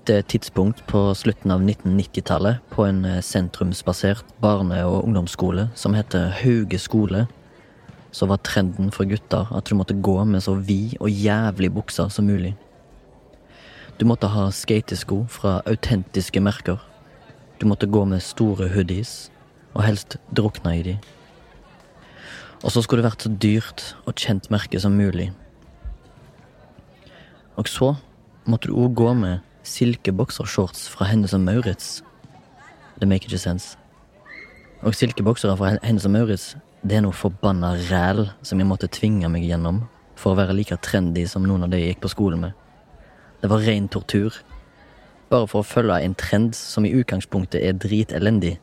et eh, tidspunkt på slutten av 1990-tallet, på en eh, sentrumsbasert barne- og ungdomsskole som heter Hauge skole, så var trenden for gutter at du måtte gå med så vid og jævlig bukser som mulig. Du måtte ha skatesko fra autentiske merker. Du måtte gå med store hoodies, og helst drukne i de. Og så skulle det vært så dyrt og kjent merke som mulig. Og så måtte du òg gå med silkeboksershorts fra Hennes og Maurits. Det make ikke sense. Og silkeboksere fra Hennes og Maurits, det er noe forbanna ræl som jeg måtte tvinge meg gjennom for å være like trendy som noen av de jeg gikk på skolen med. Det var ren tortur. Bare for å følge en trend som i utgangspunktet er dritelendig.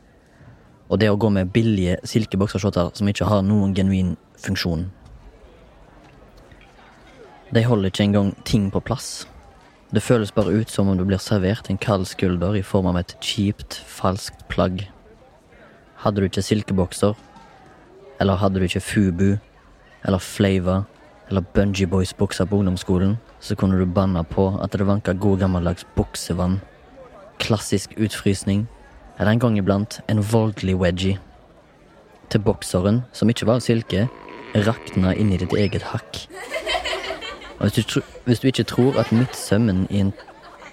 Og det å gå med billige silkeboksershorter som ikke har noen genuin funksjon. De holder ikke engang ting på plass. Det føles bare ut som om du blir servert en kald skulder i form av et kjipt, falskt plagg. Hadde du ikke silkebokser, eller hadde du ikke Fubu, eller Flava, eller Bungee Boys-bukser på ungdomsskolen, så kunne du banne på at det vanka god gammeldags buksevann, klassisk utfrysning, eller en gang iblant en voldelig wedgie. Til bokseren, som ikke var av silke, rakna i ditt eget hakk. Og hvis du, hvis du ikke tror at midtsømmen i en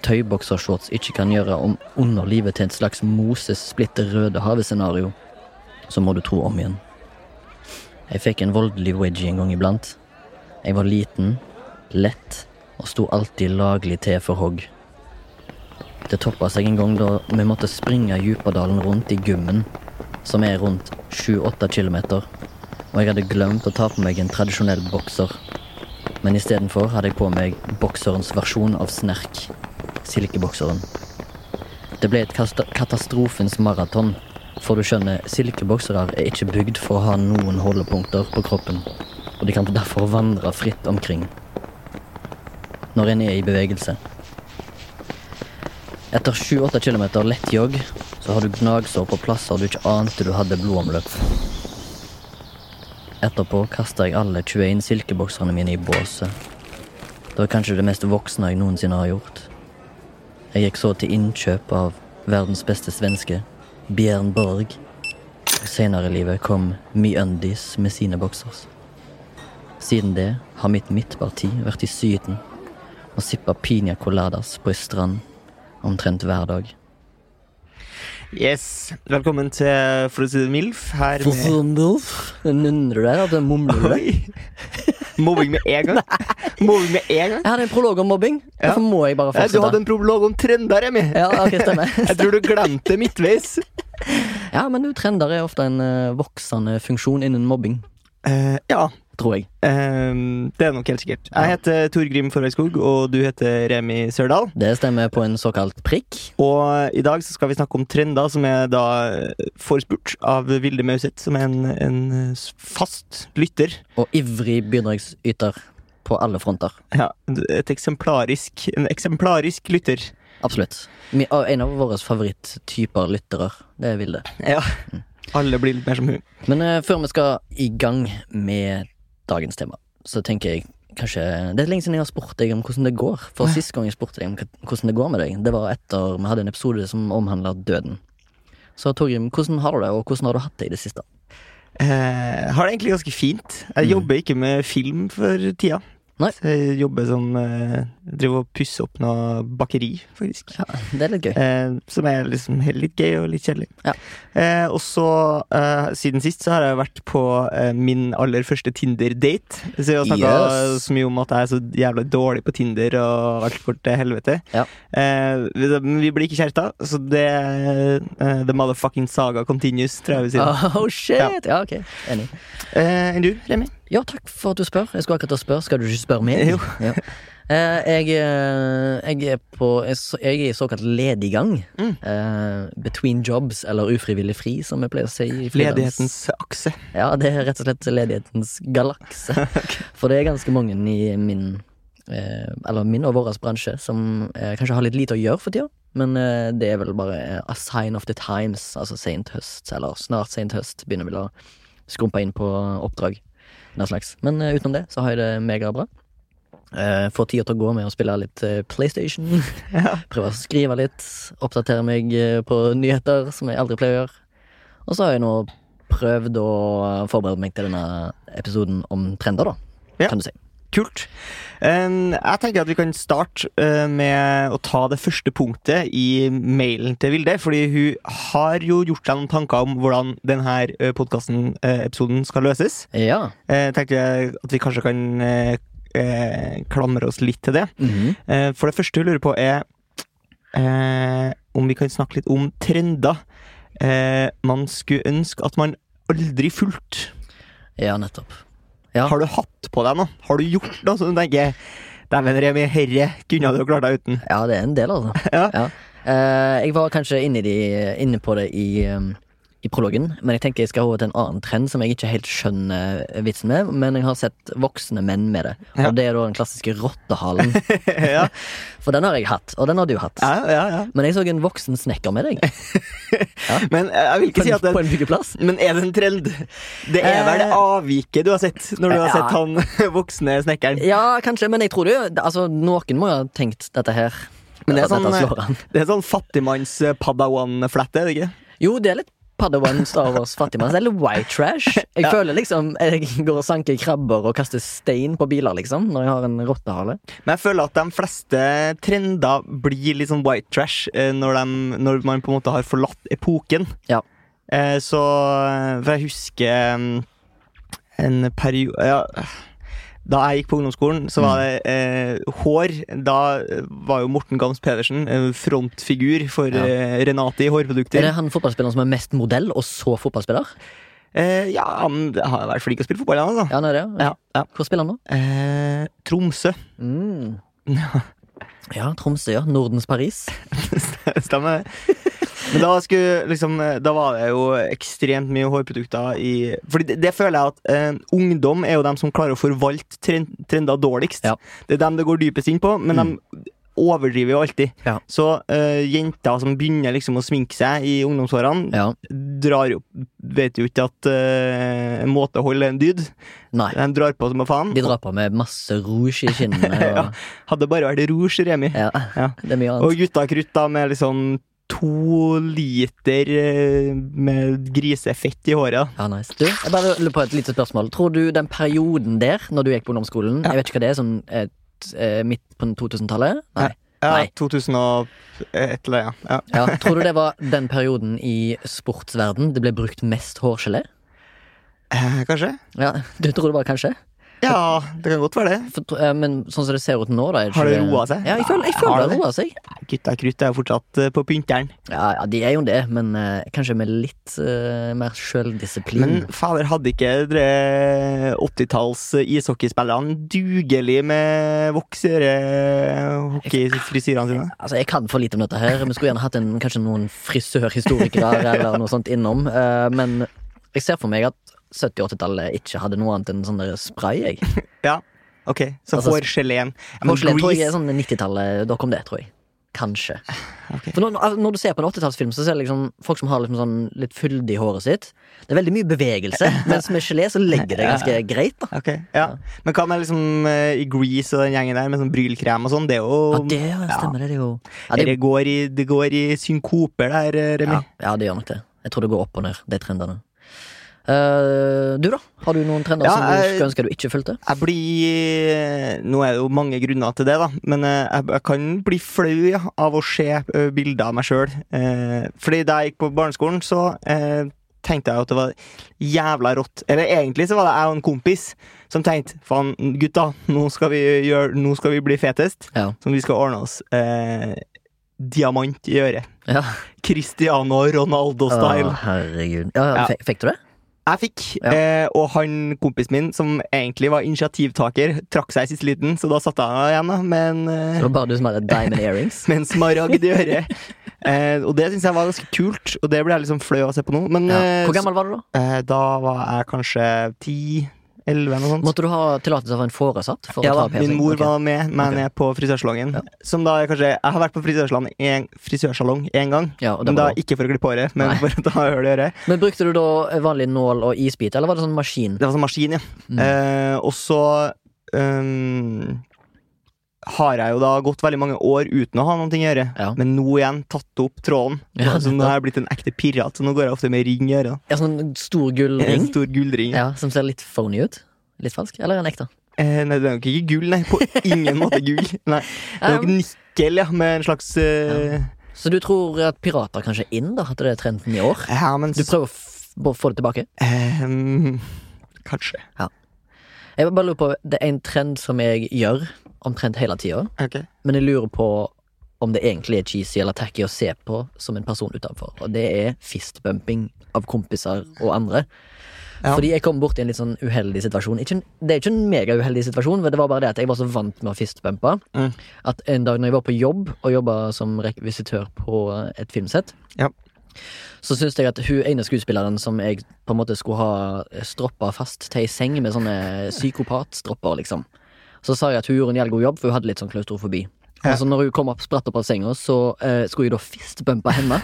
tøyboksershorts ikke kan gjøre om underlivet til et slags Moses splitter Rødehavet-scenario, så må du tro om igjen. Jeg fikk en voldelig wedgie en gang iblant. Jeg var liten, lett og sto alltid laglig til for hogg. Det toppa seg en gang da vi måtte springe Djupadalen rundt i gummen, som er rundt 7-8 kilometer, og jeg hadde glemt å ta på meg en tradisjonell bokser. Men istedenfor hadde jeg på meg bokserens versjon av snerk, silkebokseren. Det ble et katastrofens maraton, for du skjønner, silkeboksere er ikke bygd for å ha noen holdepunkter på kroppen, og de kan derfor vandre fritt omkring når en er i bevegelse. Etter 7-8 km lett jogg så har du gnagsår på plasser du ikke ante du hadde blodomløp. Etterpå kasta jeg alle 21 silkebokserne mine i båset. Det var kanskje det mest voksne jeg noensinne har gjort. Jeg gikk så til innkjøp av verdens beste svenske, Bjørn Borg. Senere i livet kom MeUndies med sine boksers. Siden det har mitt midtparti vært i Syden og sippa piña coladas på ei strand omtrent hver dag. Yes, Velkommen til For å si det MILF. Her med MILF? Nunner du deg At du mumler deg. Mobbing med en gang. Mobbing med en gang Jeg hadde en prolog om mobbing. Ja. Derfor må jeg bare fortsette. Du hadde en prolog om trender, Remi. Ja, okay, stemmer. jeg tror du glemte det midtveis. Ja, men du, trender er ofte en uh, voksende funksjon innen mobbing. Uh, ja, tror jeg. Um, det er nok helt sikkert. Jeg heter Tor Grim Forhøgskog, og du heter Remi Sørdal. Det stemmer på en såkalt prikk. Og i dag så skal vi snakke om trender, som er da forespurt av Vilde Mauseth, som er en, en fast lytter. Og ivrig bidragsyter på alle fronter. Ja, et eksemplarisk, en eksemplarisk lytter. Absolutt. En av våre favoritttyper lyttere. Det er Vilde. Ja. Mm. Alle blir litt mer som hun. Men uh, før vi skal i gang med dagens tema, så tenker jeg kanskje Det er lenge siden jeg har spurt deg om hvordan det går. For sist gang jeg spurte deg om hvordan det går med deg, det var etter vi hadde en episode som omhandla døden. Så Torgrim, hvordan har du det, og hvordan har du hatt det i det siste? Eh, har det egentlig ganske fint. Jeg mm. jobber ikke med film for tida. Nei. Så jeg jobber som eh, Driver og pusser opp noe bakeri, faktisk. Ja, Det er litt gøy. Eh, som er liksom litt gøy og litt kjedelig. Ja. Eh, og så, eh, siden sist, så har jeg vært på eh, min aller første Tinder-date. Så jeg har snakka yes. så mye om at jeg er så jævla dårlig på Tinder, og alt går til helvete. Ja. Eh, vi blir ikke kjærester, så det The motherfucking saga continues, tror jeg vi sier. Oh shit! Ja, ja ok. Enn du, Remi? Ja, takk for at du spør. Jeg skulle akkurat spørre. Skal du ikke spørre meg? Jo. Ja. Eh, jeg, eh, jeg er på Jeg er i såkalt lediggang. Mm. Eh, between jobs, eller ufrivillig fri, som jeg pleier å si. i. Ledighetens akse. Ja, det er rett og slett ledighetens galakse. For det er ganske mange i min Eller min og vår bransje som kanskje har litt lite å gjøre for tida. Men det er vel bare a sign of the times. Altså sent høst, eller snart sent høst, begynner vel å skrumpe inn på oppdrag. Den slags. Men eh, utenom det så har jeg det megabra. Uh, får tida til å gå med å spille litt eh, PlayStation. Ja. Prøve å skrive litt. Oppdatere meg eh, på nyheter, som jeg aldri pleier å gjøre. Og så har jeg nå prøvd å forberede meg til denne episoden om trender, da. Ja. Kan du si. Kult. Um, jeg tenker at vi kan starte uh, med å ta det første punktet i mailen til Vilde. Fordi hun har jo gjort seg noen tanker om hvordan denne podkasten-episoden skal løses. Ja. Jeg tenkte at vi kanskje kan klamre oss litt til det. Mm -hmm. for det første hun lurer på, er om vi kan snakke litt om trender man skulle ønske at man aldri fulgte. ja, nettopp. Ja. Har du hatt på deg noe? Har du gjort noe som du tenker Dæven, Remi, herre kunne du klart deg uten. ja, det er en del, altså. Ja. Eh, jeg var kanskje inne, de, inne på det i, um, i prologen, men jeg tenker jeg skal over til en annen trend som jeg ikke helt skjønner vitsen med, men jeg har sett voksne menn med det. Ja. Og det er da den klassiske rottehalen. ja, For den har jeg hatt, og den har du hatt. ja, ja, ja. Men jeg så en voksen snekker med deg. Men eh, jeg vil På ikke si at det på en byggeplass. Men er det en trend? Det er vel det Eh, avviket du har sett når du har ja. sett han voksne snekkeren. Ja, kanskje, men jeg tror det Altså, noen må jo ha tenkt dette her. Men det er sånn. Det er sånn fattigmanns-padawan-flette, er det ikke? Jo, det er litt Padawan Star Wars fattigmanns, eller white trash. Jeg Ja. føler liksom jeg går og sanker krabber og kaster stein på biler, liksom, når jeg har en rottehale. Men jeg føler at de fleste trender blir litt sånn white trash eh, når, de, når man på en måte har forlatt epoken. Ja. Eh, så For jeg husker en periode ja, Da jeg gikk på ungdomsskolen, så var det eh, hår. Da var jo Morten Gams Pedersen frontfigur for Ja. eh, Renate i Er det han fotballspilleren som er mest modell, og så fotballspiller? Eh, ja, han har vært flink til å spille fotball, han, altså. Ja, han er det. Ja, ja. Hvor spiller han nå? Eh, Tromsø. Mm. Ja. Ja, Tromsø, ja. Nordens Paris. Stemmer det. Men da, skulle, liksom, da var det jo ekstremt mye hårprodukter i Fordi det, det føler jeg at eh, ungdom er jo dem som klarer å forvalte trend, trender dårligst. Ja. Det er dem det går dypest inn på, men Mm. de overdriver jo alltid. Ja. Så eh, jenter som begynner liksom å sminke seg i ungdomsårene, Ja. drar jo Vet jo ikke at eh, en måte å holde en dyd. Nei. De drar på som faen. De drar på med masse rouge i kinnene. Og, Ja. Hadde bare vært rouge, Remi. ja. Det er mye annet. Og gutta krutt da med liksom to liter eh, med grisefett i håret. Ja, nice. Du, jeg bare lurer på et lite spørsmål. Tror du den perioden der, når du gikk på ungdomsskolen Ja. Jeg vet ikke hva det er, sånn et, eh, midt på 2000-tallet? Nei. Ja, Nei. 2000 og et eller annet. Ja. Ja, tror du det var den perioden i sportsverden det ble brukt mest hårgelé? Eh, kanskje? Ja, du tror det var kanskje? Ja, det kan godt være det. For, eh, men sånn som det ser ut nå, da Har det roa seg? Ja, jeg føler, jeg Har føler det roa seg. Gutta krutt er jo fortsatt eh, på pynteren. Ja, ja, de er jo det, men uh, kanskje med litt uh, mer sjøldisiplin. Men fader, hadde ikke dere 80-talls ishockeyspillerne dugelig med voksere-hockeyfrisyrene sine? Altså, Jeg kan for lite om dette her. Vi skulle gjerne hatt en, kanskje noen frisørhistorikere eller noe sånt innom. uh, men jeg ser for meg at 70- og 80-tallet ikke hadde noe annet enn sånn der spray. jeg Ok, så Altså, hårgeleen. Hårgelé tror jeg er sånn 90-tallet. Da kom det, tror jeg. Kanskje. Okay. For når, når du ser på en 80-tallsfilm, så ser du liksom folk som har liksom sånn litt fyldig i håret sitt. Det er veldig mye bevegelse, mens med gelé så legger det ganske greit. da Ok, ja. Men hva med liksom uh, i Grease og den gjengen der med sånn brylkrem og sånn? Det er jo Ja, det ja, stemmer det. Det jo ja, det, det, går i, det går i synkoper der, eh, Remi. ja, ja, det gjør nok det. Jeg tror det går opp og ned, de trendene. Eh, du, da? Har du noen trender Ja, som du ønsker du ikke fulgte? Jeg blir Nå er det jo mange grunner til det, da, men eh, jeg, jeg kan bli flau ja, av å se eh, bilder av meg sjøl. Fordi da jeg gikk på barneskolen, så tenkte jeg at det var jævla rått. Eller egentlig så var det jeg og en kompis som tenkte faen, gutta, nå skal vi, gjøre, nå skal vi bli fetest. Ja. Som vi skal ordne oss eh, diamant i øret. ja. Cristiano Ronaldo-style. herregud. Ja, fikk du det? Jeg fikk, Ja. eh, og han kompisen min, som egentlig var initiativtaker, trakk seg i siste liten, så da satt jeg igjen da, med en, Det eh, var bare du som hadde diamond earrings. med en smaragd i øret. Eh, og det syns jeg var ganske kult, og det ble jeg liksom flau av å se på nå. Men Ja. eh, Hvor gammel var du da? eh, da var jeg kanskje ti, elleve, noe sånt. Måtte du ha tillatelse av en foresatt? For Ja å ta da, min mor okay. var med meg ned okay. på frisørsalongen. Ja. Som da kanskje Jeg har vært på frisørsalong en, frisørsalong én gang. Ja, Men da ikke for å klippe håret, men Nei. for å ta hull i øret. Men brukte du da vanlig nål og isbit, eller var det sånn maskin? Det var sånn maskin, ja. Mm. Eh, og så ehm, har jeg jo da gått veldig mange år uten å ha noe å gjøre. Ja. Men nå igjen tatt opp tråden. Ja, så nå har jeg blitt en ekte pirat, så nå går jeg ofte med ring i øret. Ja, sånn stor En stor gullring. ja, som ser litt phony ut? Litt falsk? Eller en ekte? Eh, nei, det er nok ikke gull, nei. På ingen måte gull. Nei. Det er nok nikkel, ja, med en slags eh, så du tror at pirater kanskje er inn, da? At det er trenden i år? Ja, men Du prøver å få det tilbake? Ehm, Kanskje. Jeg bare lurer på, Det er en trend som jeg gjør omtrent hele tida, Okay. men jeg lurer på om det egentlig er cheesy eller tacky å se på som en person utenfor. Og det er fistbumping av kompiser og andre. Ja. Fordi jeg kom borti en litt sånn uheldig situasjon. Ikke, det er ikke en megauheldig situasjon, men det var bare det at jeg var så vant med å fistbumpe Mm. at en dag når jeg var på jobb og jobba som rekvisitør på et filmsett, Ja. så syntes jeg at hun ene skuespilleren som jeg på en måte skulle ha stroppa fast til ei seng med sånne psykopatstropper, liksom. Så sa jeg at hun gjorde en jævlig god jobb, for hun hadde litt sånn klaustrofobi. Ja. Altså når hun kom opp, spratt opp av senga, så eh, skulle jeg da fistbumpe henne.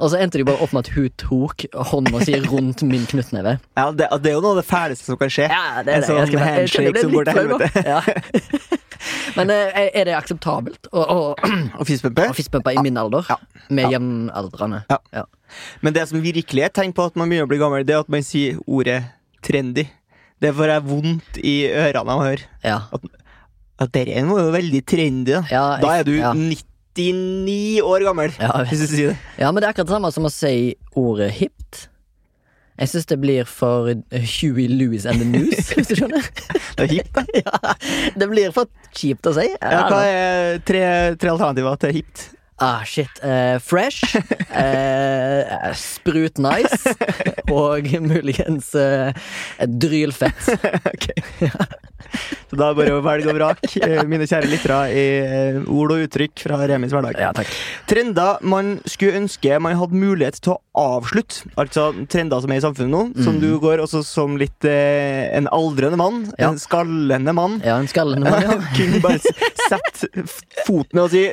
og så endte de bare opp med at hun tok hånda si rundt min knyttneve. Ja, det, det er jo noe av det fæleste som kan skje. Ja, det En er det. sånn handshake som går til helvete. Ja. Men eh, er det akseptabelt å, å, fistbumpe. å fistbumpe i min alder? Ja. Med Ja. jevnaldrende? Ja. Ja. Men det som virkelig er tegn på at man begynner å bli gammel, det er at man sier ordet trendy. Det får jeg vondt i ørene av å høre. Ja. At det er jo veldig trendy, da. Ja, Da er du ja. 99 år gammel, Ja, hvis du sier det. Ja, men det er akkurat det samme som å si ordet hipt. Jeg syns det blir for Huey Louis and the News, hvis du skjønner. Det er hipt, da. ja, det blir for kjipt å si. Ja, hva er tre, tre alternativer til hipt? Ah, shit. Eh, fresh. eh, sprut nice. Og muligens uh, drylfett. Ok. Så da er det bare å velge og vrake, eh, mine kjære lyttere, i eh, ord og uttrykk fra Remis hverdag. Ja, takk. Trender man skulle ønske man hadde mulighet til å avslutte. Altså trender som er i samfunnet nå, som Mm. du går også som litt eh, en aldrende mann. Ja. En skallende mann. Ja, en skallende mann, ja. Kunne bare sette foten ned og si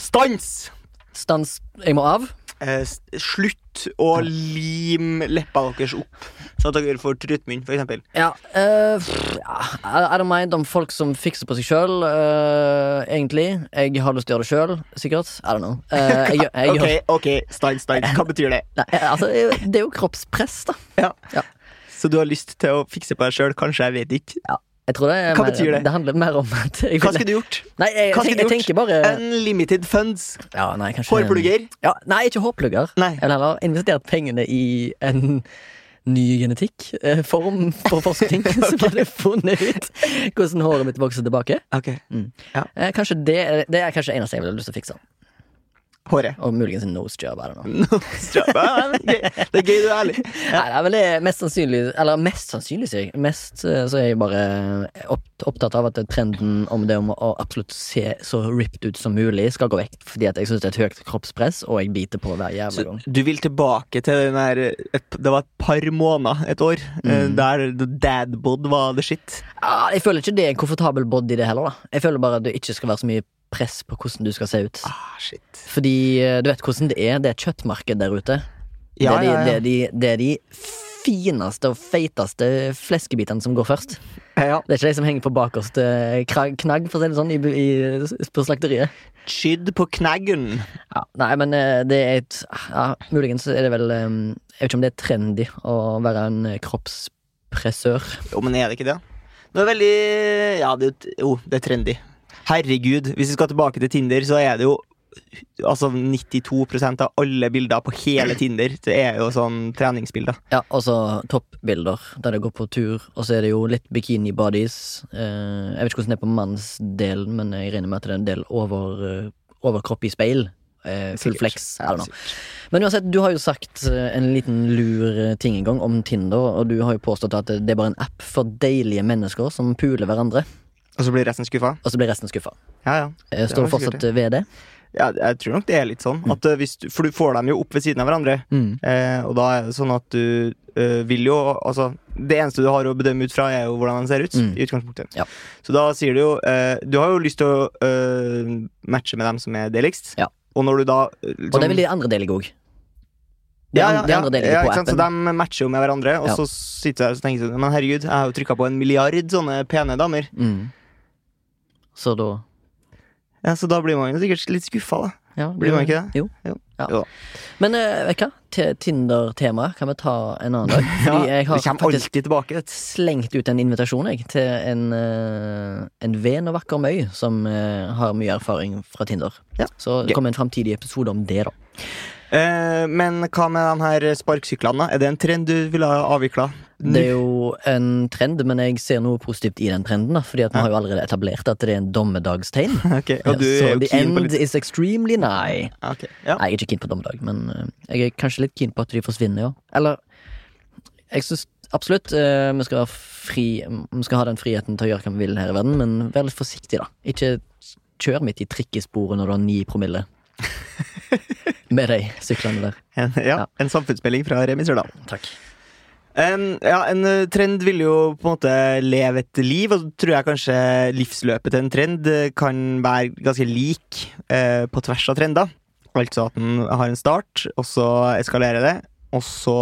stans! Stans. Jeg må av. Eh, slutt å lime leppa deres opp, så at dere får trutmunn, for eksempel. Ja, uh, ja, I don't mind om folk som fikser på seg sjøl, egentlig. Jeg har lyst til å gjøre det sjøl, sikkert. I don't know. Eh, jeg, gjør- jeg, Ok, ok, stein, stein. Hva betyr det? Nei, altså, det er jo kroppspress, da. Ja. Ja. Så du har lyst til å fikse på deg sjøl? Kanskje, jeg vet ikke. Jeg tror det er Hva mer, betyr det? Det handler mer om at jeg Hva skulle du gjort? Nei, jeg, hva skulle du gjort? bare Unlimited funds. ja, nei, kanskje, Hårplugger. Ja, nei, ikke hårplugger. Nei. Vil heller investert pengene i en ny genetikkform for forskning som hadde funnet ut hvordan håret mitt vokser tilbake. Ok. Eh, kanskje det, er- det er kanskje det eneste jeg ville lyst til å fikse. Håret. Og muligens en nose job. Don't know. Ja, det er. Det er gøy du er ærlig. Nei, det er vel det mest sannsynlig Eller mest sannsynlig, sier jeg. Mest eh, så er jeg bare opptatt av at trenden om det om å absolutt se så ripped ut som mulig, skal gå vekk. Fordi at jeg syns det er et høyt kroppspress, og jeg biter på hver jævla Så gang. du vil tilbake til den der et, Det var et par måneder, et år, eh, Mm. der dadbod var the shit. Ja, jeg føler ikke det er en komfortabel body, det heller. da Jeg føler bare at det ikke skal være så mye press på hvordan du skal se ut. Ah, shit. Fordi eh, du vet hvordan det er. Det er et kjøttmarked der ute. Ja, det, er de, ja, ja. Det, er de, det er de fineste og feiteste fleskebitene som går først. ja. Det er ikke de som henger på bakerste krag- knagg, for å si det sånn, i, i, på slakteriet. Skydd på knaggen. Ja, nei, men eh, det er et ja, Muligens er det vel eh, Jeg vet ikke om det er trendy å være en eh, kroppspressør. Jo, men er det ikke det? Det er veldig Ja, det, jo, det er trendy. Herregud, hvis vi skal tilbake til Tinder, så er det jo Altså 92% av alle bilder på hele Tinder Det er jo sånn treningsbilder. Ja, og så toppbilder der det går på tur, og så er det jo litt bikini bodies. Eh, jeg vet ikke hvordan det er på mannsdelen, men jeg regner med at det er en del over, eh, overkropp i speil. eh, full flex. Men uansett, du har jo sagt en liten lur ting en gang om Tinder, og du har jo påstått at det er bare en app for deilige mennesker som puler hverandre, Og så blir resten skuffa? og så blir resten skuffa. Ja, ja. Eh, Står du fortsatt sikkert ved det? ja. Jeg tror nok det er litt sånn. At, eh, du, for du får dem jo opp ved siden av hverandre. Mm. Eh, og da er det sånn at du eh, vil jo Altså, det eneste du har å bedømme ut fra, er jo hvordan de ser ut. Mm. I utgangspunktet. Ja. Så da sier du jo eh, Du har jo lyst til å eh, matche med dem som er deligst. Ja. Og når du da liksom, Og det vil de andre delige òg. De, ja, ja, ja, ja, ikke sant? Så de matcher jo med hverandre, og så sitter jeg og tenker sånn, Men herregud, jeg har jo trykka på en milliard sånne pene damer. Mm. Så da Ja, Så da blir man jo sikkert litt skuffa, da. ja, Blir man ikke det? Jo. Jo. Ja. Jo. Men uh, vet du? Tinder-temaet kan vi ta en annen dag. Fordi jeg har faktisk tilbake. slengt ut en invitasjon jeg, til en, uh, en ven og vakker møy som uh, har mye erfaring fra Tinder. Ja. Så det kommer en framtidig episode om det, da. Eh, men hva med de her sparkesyklene? da? Er det en trend du ville ha avvikla? Det er jo en trend, men jeg ser noe positivt i den trenden. da Fordi at vi Ja. har jo allerede etablert at det er en dommedagstegn. okay, Og du Så er jo the keen på end litt is extremely nigh. Okay, ja. Nei, jeg er ikke keen på dommedag, men eh, jeg er kanskje litt keen på at de forsvinner, ja. Eller Jeg syns absolutt eh, vi skal fri Vi skal ha den friheten til å gjøre hva vi vil her i verden, men vær litt forsiktig, da. Ikke kjør midt i trikkesporet når du har ni promille. Med de syklene der. En, ja, Ja. en samfunnsmelding fra Remi Sørdal. Takk. En, ja, en eh, trend vil jo på en måte leve et liv, og så tror jeg kanskje livsløpet til en trend eh, kan være ganske lik eh, på tvers av trender. Altså at den har en start, og så eskalerer det. Og så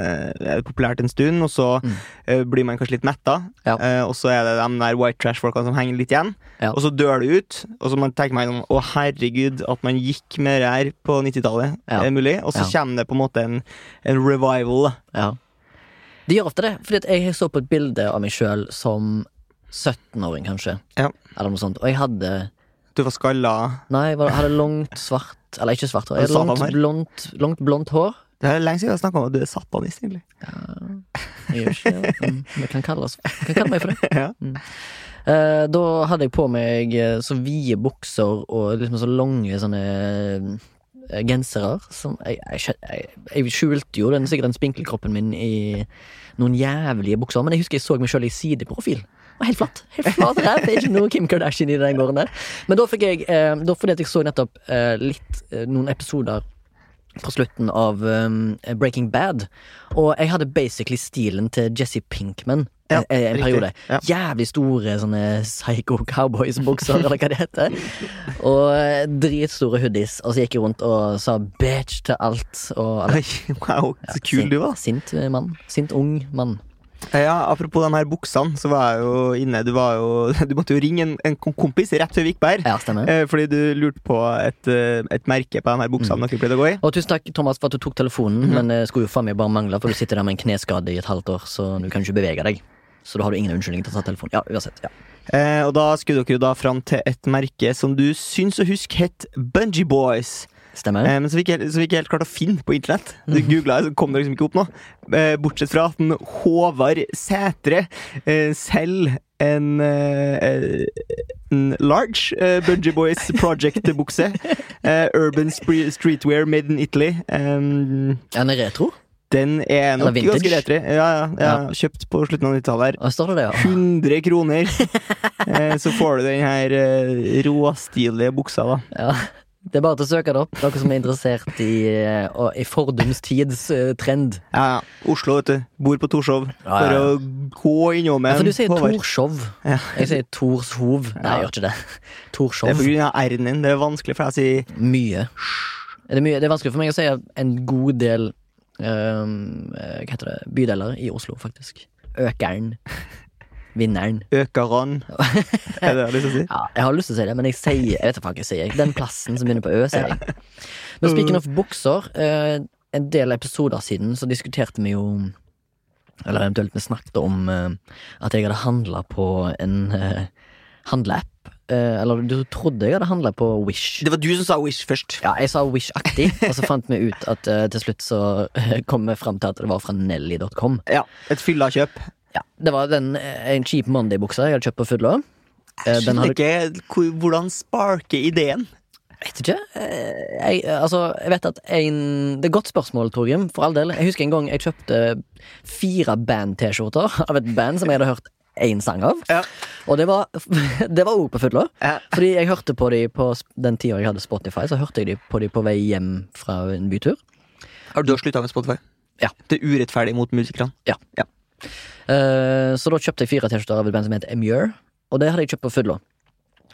eh, er det populært en stund, og så Mm. eh, blir man kanskje litt metta. Ja. Eh, og så er det de der white trash-folkene som henger litt igjen. Ja. Og så dør det ut. Og så man tenker man sånn, å herregud, at man gikk med det her på 90-tallet. Ja. Er mulig? Og så kommer det på en måte en, en revival. Ja. De gjør ofte det, fordi jeg så på et bilde av meg sjøl som 17-åring, kanskje. Ja. Eller noe sånt. Og jeg hadde Du var skalla. Nei, jeg hadde langt svart Eller ikke svart hår. Jeg hadde langt blondt, langt blondt hår. Det er lenge siden jeg snakka om at du er satanist, egentlig. Ja, Jeg gjør ikke det. Mm, Vi kan kalle, kan kalle meg for det. Ja. Eh, da hadde jeg på meg eh, så vide bukser og liksom så lange sånne eh, gensere. Som jeg, jeg, jeg, jeg skjulte jo den, sikkert den spinkelkroppen min i noen jævlige bukser, men jeg husker jeg så meg sjøl i sideprofil. Helt flatt. Helt flat ræv. Det er ikke noe Kim Kardashian i den gården der. Men da fikk jeg eh, Da fordi jeg så nettopp eh, litt eh, noen episoder på slutten av um, Breaking Bad. Og jeg hadde basically stilen til Jesse Pinkman Ja, en, en periode. Ja. Jævlig store sånne psycho cowboys-bukser, eller hva det heter. Og eh, dritstore hoodies. Og så gikk jeg rundt og sa bitch til alt. Og, wow, så kul du var. Sint eh, mann. Sint ung mann. Ja, Apropos denne her buksene, så var jeg jo inne Du, var jo, du måtte jo ringe en, en kompis rett før vi gikk her. Ja. Eh, fordi du lurte på et, eh, et merke på denne her Mm. dere pleide å gå i. Og tusen takk, Thomas, for at du tok telefonen, mm. men det skulle jo faen meg bare mangle, for du sitter der med en kneskade i et halvt år, så du kan ikke bevege deg. Så da har du ingen unnskyldning til å ta telefonen. Ja, uansett. Ja. Eh, og da skulle dere jo da fram til et merke som du syns å huske het Bungee Boys. Stemmer. Eh, men som vi, ikke, som vi ikke helt klarte å finne på internett. Du Mhm. googla, så kom det liksom ikke opp noe. Eh, bortsett fra at en Håvard Sætre eh, selger en, eh, en large eh, Bungee Boys Project-bukse. Eh, urban streetwear made in Italy. Um, Er den retro? den er nok ganske retro. Ja, ja, ja. Kjøpt på slutten av 90-tallet. her. Står det det, ja? 100 kroner. Eh, så får du den her eh, råstilige buksa, da. Ja. Det er bare til å søke det opp, dere som er interessert i, eh, i fordums tids eh, trend. Ja, ja. Oslo, vet du. Bor på Torshov. Ja, For ja. å gå innom Ja, en for du sier Håvard. Torshov. Ja. Jeg sier Torshov. Nei, jeg gjør ikke det. Det Torshov. er på grunn av R-en din. Det er vanskelig for deg å si Mye. Er det, mye. det er vanskelig for meg å si en god del eh, Hva heter det? Bydeler i Oslo, faktisk. Økeren. Vinneren. Økeren. er det det du har lyst til å si? Ja, jeg har lyst til å si det, men jeg sier Jeg vet hva jeg sier. Den plassen som begynner på Ø, sier jeg. Men speaking of bukser, eh, en del episoder siden så diskuterte vi jo Eller eventuelt vi snakket om eh, at jeg hadde handla på en uh, handleapp. Eller du trodde jeg hadde handla på Wish. Det var du som sa Wish først. Ja, jeg sa Wish-aktig, og så fant vi ut at til slutt så kom vi fram til at det var fra Nelly.com. Ja, Et fyllakjøp. Ja, det var den, eh, en Cheap Monday-buksa jeg hadde kjøpt på. Eh, Jeg skjønner ikke hvordan sparker ideen. Vet ikke. Eh, Jeg, altså, jeg vet at en Det er et godt spørsmål, Torgrim, for all del. Jeg husker en gang jeg kjøpte fire band-T-skjorter av et band som jeg hadde hørt én sang av. Ja. Og det var Det var òg på fylla. Ja. Fordi jeg hørte på de på den tida jeg hadde Spotify, så hørte jeg de på de på vei hjem fra en bytur. Har du slutta med Spotify? Ja. Det er urettferdig mot musikerne. Eh, så da kjøpte jeg fire T-skjorter av et band som heter Emure, og det hadde jeg kjøpt på fylla.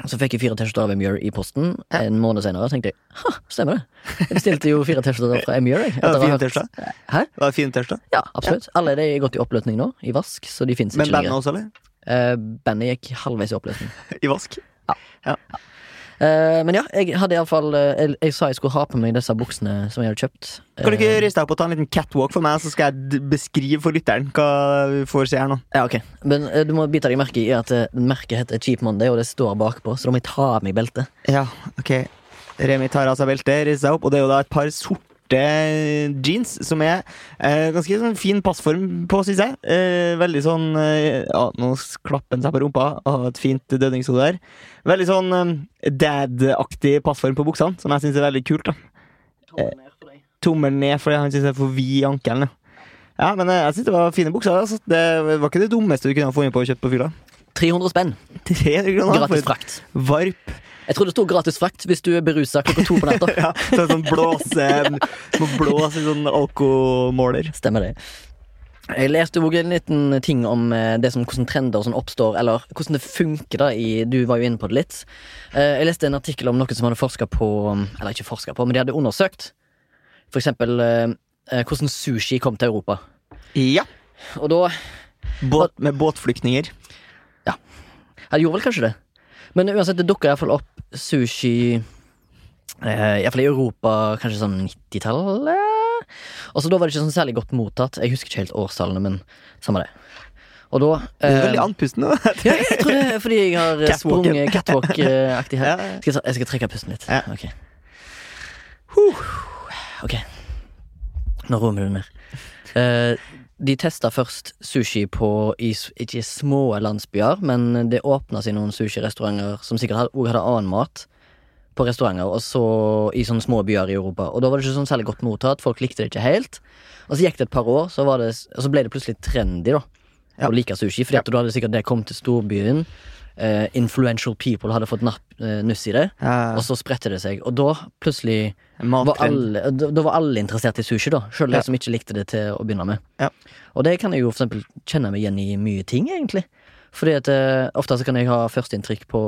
Så fikk jeg fire T-skjorter av Emure i posten Ja. en måned senere. Tenkte jeg ha, stemmer det. Jeg bestilte jo fire T-skjorter fra Emure. Det Ja, fine T-skjorter. Hæ? Var fine T-skjorter? Ja, absolutt. Alle de er gått i oppløsning nå, i vask, så de fins Men ikke bandet lenger. også, eller? Eh, bandet gikk halvveis i oppløsning. I vask? Eh, men ja, jeg hadde iallfall uh, jeg, jeg sa jeg skulle ha på meg disse buksene som jeg hadde kjøpt. Kan du ikke riste deg opp og ta en liten catwalk for meg, så skal jeg beskrive for lytteren hva vi får se her nå? Ja, ok Men eh, du må bite deg merke i at eh, merket heter Cheap Monday, og det står bakpå, så da må jeg ta av meg beltet. Ja, ok. Remi tar av seg beltet, rister seg opp, og det er jo da et par sorte jeans som er eh, ganske sånn fin passform på, syns jeg. Eh, veldig sånn eh, Ja, nå klapper han seg på rumpa og har et fint dødningshode der. Veldig sånn eh, dad-aktig passform på buksene, som jeg syns er veldig kult. da Tommel ned fordi han syns jeg er for vid i ankelen. ja. Ja, men eh, jeg syns det var fine bukser. Altså. Det var ikke det dummeste du kunne ha funnet på å kjøpe på fylla. 300 spenn. 300 kroner Gratis frakt. varp. Jeg tror det sto gratis frakt hvis du er berusa klokka to på natta. Ja, så sånn blåse Må blåse sånn alkomåler. Stemmer det. Jeg leste også en liten ting om eh, det som, hvordan trender som oppstår, eller hvordan det funker. da i, Du var jo inne på det litt. Eh, Jeg leste en artikkel om noen som hadde forska på Eller ikke forska på, men de hadde undersøkt. For eksempel eh, hvordan sushi kom til Europa. Ja. Og da Båt, med båtflyktninger. Ja, jeg gjorde vel kanskje det. Men uansett, det dukka iallfall opp sushi eh, Iallfall i Europa kanskje sånn 90-tallet. Og så da var det ikke sånn særlig godt mottatt. Jeg husker ikke helt årstallene, men samme det. Og da Det er eh, veldig andpusten nå. ja, Jeg tror det er fordi jeg har eh, sprunget catwalk-aktig her. Skal jeg, jeg skal trekke pusten litt. Ja. Ok. Ok. Nå roer vi det ned. Eh, de testa først sushi på i, ikke små landsbyer, men det åpna seg noen sushirestauranter som sikkert òg hadde annen mat på restauranter, og så i sånne små byer i Europa. Og da var det ikke sånn særlig godt mottatt, folk likte det ikke helt. Og så gikk det et par år, så, var det, og så ble det plutselig trendy da Ja. å like sushi, fordi at du hadde sikkert det kommet til storbyen. Eh, influential people hadde fått napp, uh, nuss i det, og så spredte det seg. Og da plutselig var alle, da, da var alle interessert i sushi, da. Sjøl de Ja. som ikke likte det til å begynne med. Ja. Og det kan jeg jo for eksempel kjenne meg igjen i mye ting, egentlig. Fordi at uh, ofte så kan jeg ha førsteinntrykk på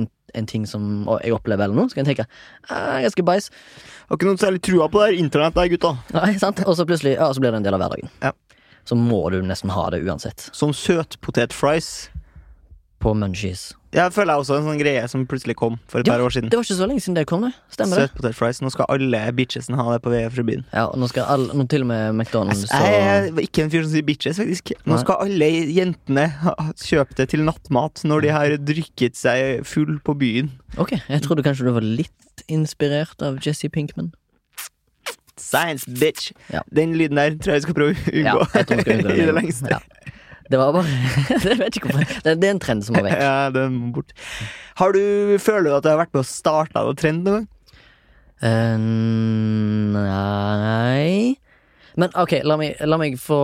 en, en ting som jeg opplever eller noe. Så kan jeg tenke ah, ganske bæsj. Har ikke noen særlig trua på det her internett der, gutta. Nei, sant? Og så plutselig ja, så blir det en del av hverdagen. Ja. Så må du nesten ha det uansett. Som søtpotetfries. På munchies. Jeg føler jeg også en sånn greie som plutselig kom for et Ja, par år siden. Det var ikke så lenge siden det kom, det. Stemmer det? Søtpotetfries. Nå skal alle bitchesen ha det på vei fra byen. Ja, og nå skal alle, nå til og med McDonald's Jeg og er ikke en fyr som sier bitches, faktisk. Nå Nei. skal alle jentene kjøpe det til nattmat når de har drykket seg full på byen. Ok, jeg trodde kanskje du var litt inspirert av Jesse Pinkman. Science, bitch! Ja. Den lyden der tror jeg vi skal prøve å Ja, unngå. jeg vi skal unngå I det det. lengste. Ja. Det var bare Jeg vet ikke hvorfor. Det, det er en trend som må vekk. Ja, den må bort. Har du, føler du at du har vært med å starte noen trend noen gang? Uh, nei Men ok, la meg, la meg få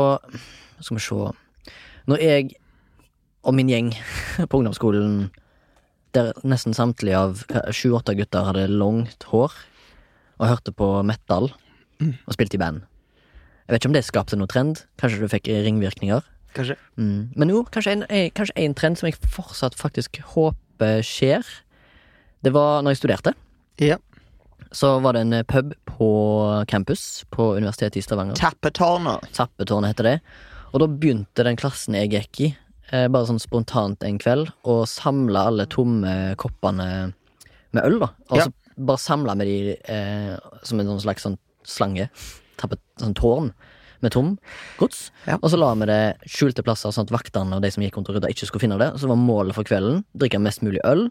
Skal vi se. Når jeg og min gjeng på ungdomsskolen der nesten samtlige av sju-åtte gutter hadde langt hår og hørte på metal og spilte i band. Jeg vet ikke om det skapte noe trend. Kanskje du fikk ringvirkninger. Kanskje? Mm. Men jo, kanskje en, en, kanskje en trend som jeg fortsatt faktisk håper skjer. Det var når jeg studerte. Ja. Så var det en pub på campus på Universitetet i Stavanger. Tappetårnet. Tappetårnet heter det. Og da begynte den klassen jeg gikk i, eh, bare sånn spontant en kveld, å samle alle tomme koppene med øl, da. Og Ja. bare samla med de eh, som en sånn slags sånn slange. Tappet, sånn tårn med tom gods. Ja. Og så la vi det skjulte plasser, sånn at vaktene og de som gikk rundt og rydda, ikke skulle finne det. Og så var målet for kvelden drikke mest mulig øl,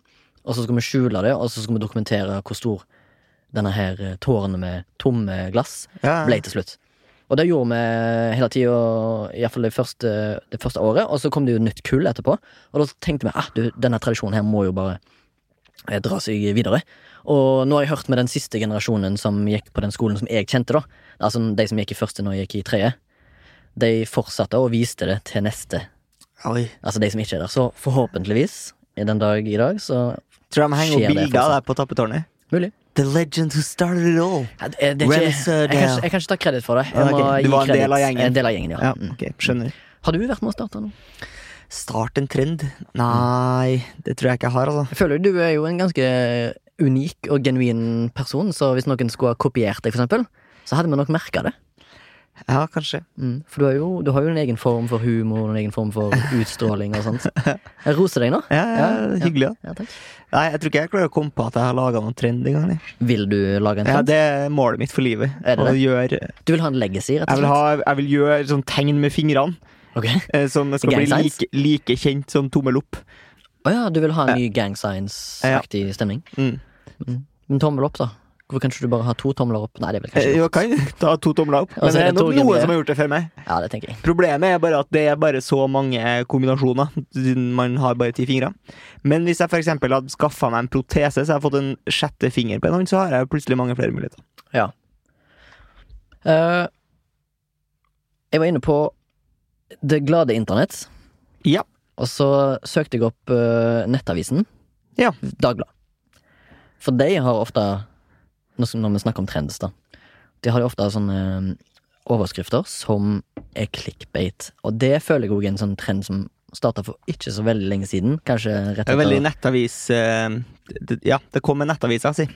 og så skulle vi skjule det, og så skulle vi dokumentere hvor stor denne her tårene tårnet med tomme glass Ja. ble til slutt. Og det gjorde vi hele tida, iallfall det, første- det første året. Og så kom det jo nytt kull etterpå. Og da tenkte vi at ah, du, denne tradisjonen her må jo bare eh, dra seg videre. Og nå har jeg hørt med den siste generasjonen som gikk på den skolen som jeg kjente, da. Altså de som gikk i første når jeg gikk i tredje. De fortsatte og viste det til neste. Oi. Altså de som ikke er der. Så forhåpentligvis, i den dag i dag, så Tror de henger opp bilder deg på tappetårnet. mulig. The legend who started it all. Ja, det, det ikke, jeg, kan jeg kan ikke ta kreditt for det. Jeg må ok. Du var en del av gjengen. En del av gjengen, ja. Ja, okay. skjønner. Har du vært med å starte nå? Start en trend? Nei, det tror jeg ikke jeg har, altså. Jeg føler du er jo en ganske unik og genuin person, så hvis noen skulle ha kopiert deg, for eksempel, så hadde vi nok merka det. Ja, kanskje. Mm. For du har, jo, du har jo en egen form for humor, en egen form for utstråling og sånt. Jeg roser deg nå. Ja, ja, hyggelig, ja. Ja. Nei, jeg tror ikke jeg klarer å komme på at jeg har laga noen trend engang. Vil du lage en trend? Ja, det er målet mitt for livet. Er det det? gjøre Du vil ha en legacy, rett jeg og vil, slett? ha, jeg vil gjøre sånn tegn med fingrene, Ok. eh, som skal Gang bli like, like kjent som tommel opp. Å ja, du vil ha en ny gang Science-aktig stemning? Mm. Men tommel opp, da? Hvorfor kan ikke du bare ha to tomler opp? Nei, det er vel Eh, kanskje Jo, kan ta to tomler opp. Men det er nok noen som har gjort det før meg. Ja, det tenker jeg. Problemet er bare at det er bare så mange kombinasjoner. Man har bare ti fingre. Men hvis jeg eksempel hadde skaffa meg en protese, så jeg har fått en sjette finger på en hånd, så har jeg plutselig mange flere muligheter. Eh, jeg var inne på Det glade internett, Ja. og så søkte jeg opp uh, Nettavisen. Ja. Dagbladet. For de har ofte, når vi snakker om trends, da De har ofte sånne eh, overskrifter som er clickbait. Og det føler jeg òg er en sånn trend som starta for ikke så veldig lenge siden. Kanskje rett Det er veldig nettavis eh, Ja, det kom en nettavis, si.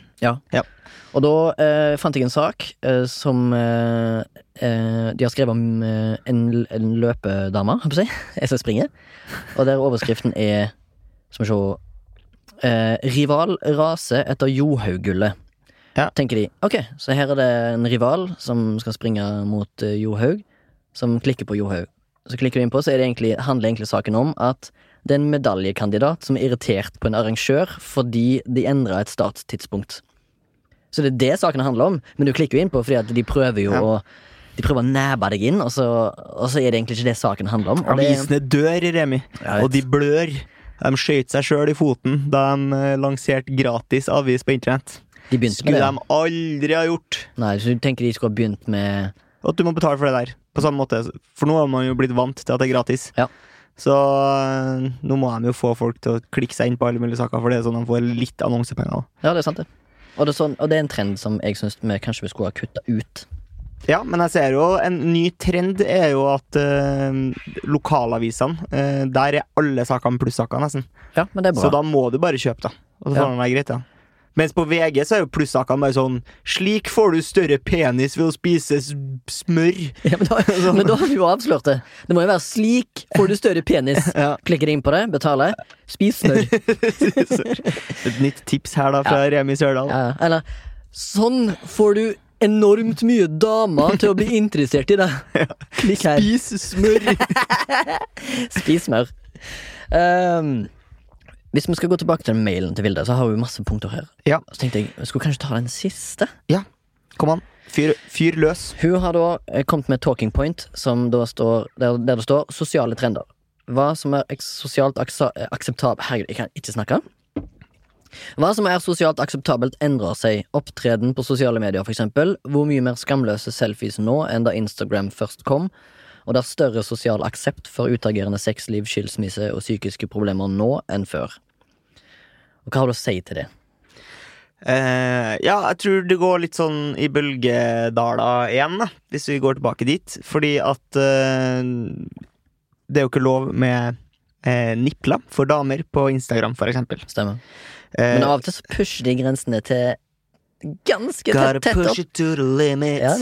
Og da eh, fant jeg en sak eh, som eh, eh, De har skrevet om eh, en, en løpedame, holdt på å si, Jeg som springer. Og der overskriften er Skal vi se eh, Rival raser etter Johaug-gullet. Ja. Tenker de. Ok, så her er det en rival som skal springe mot Johaug, som klikker på Johaug. Så klikker du inn på, så er det egentlig, handler egentlig saken om at det er en medaljekandidat som er irritert på en arrangør fordi de endra et starttidspunkt. Så det er det saken handler om, men du klikker jo inn på fordi at de prøver jo Ja. å De prøver å næbe deg inn, og så, og så er det egentlig ikke det saken handler om. Avisene dør, Remi. Og de blør. De skøyt seg sjøl i foten da de eh, lanserte gratis avis på internett. de Skulle det. de aldri ha gjort. Nei, så du tenker de skulle ha begynt med At du må betale for det der. På samme måte. For nå har man jo blitt vant til at det er gratis. Ja. Så øh, nå må de jo få folk til å klikke seg inn på alle mulige saker, for det er sånn de får litt annonsepenger. Ja, det er sant, det. Og det er, sånn, og det er en trend som jeg syns vi kanskje vi skulle ha kutta ut. Ja, men jeg ser jo en ny trend er jo at øh, lokalavisene øh, Der er alle sakene plussaker, nesten. Ja, men det er bra. Så da må du bare kjøpe, da. Og så Ja. får det være greit, ja. Mens på VG så er jo plussakene bare sånn Slik får du større penis ved å spise smør. Ja, men, da, men da har vi jo avslørt det. Det må jo være slik får du større penis. Ja. Klikker inn på det, betaler, spis smør. Et nytt tips her da fra Remi Sørdal. Ja, eller sånn får du enormt mye damer til å bli interessert i deg. Klikk her. Spis smør! Spis smør. Ehm, hvis vi skal gå tilbake til mailen til Vilde, så har vi masse punkter her. Ja. Så tenkte jeg, jeg skulle kanskje ta den siste. Ja, Kom an, fyr, fyr løs. Hun har da eh, kommet med talking point, som da står, der, der det står 'sosiale trender'. Hva som er sosialt akseptabelt Herregud, jeg kan ikke snakke. Hva som er sosialt akseptabelt, endrer seg. Opptreden på sosiale medier, eksempel. Hvor mye mer skamløse selfies nå enn da Instagram først kom. Og det er større sosial aksept for utagerende sexliv, skilsmisse og psykiske problemer nå enn før. Og hva har du å si til det? Eh, ja, jeg tror det går litt sånn i bølgedaler igjen, da, hvis vi går tilbake dit. Fordi at eh, det er jo ikke lov med eh, nipler for damer på Instagram, for eksempel. Stemmer. Eh, Men av og til så pusher de grensene til ganske tett tett, opp. it to the limits. Ja,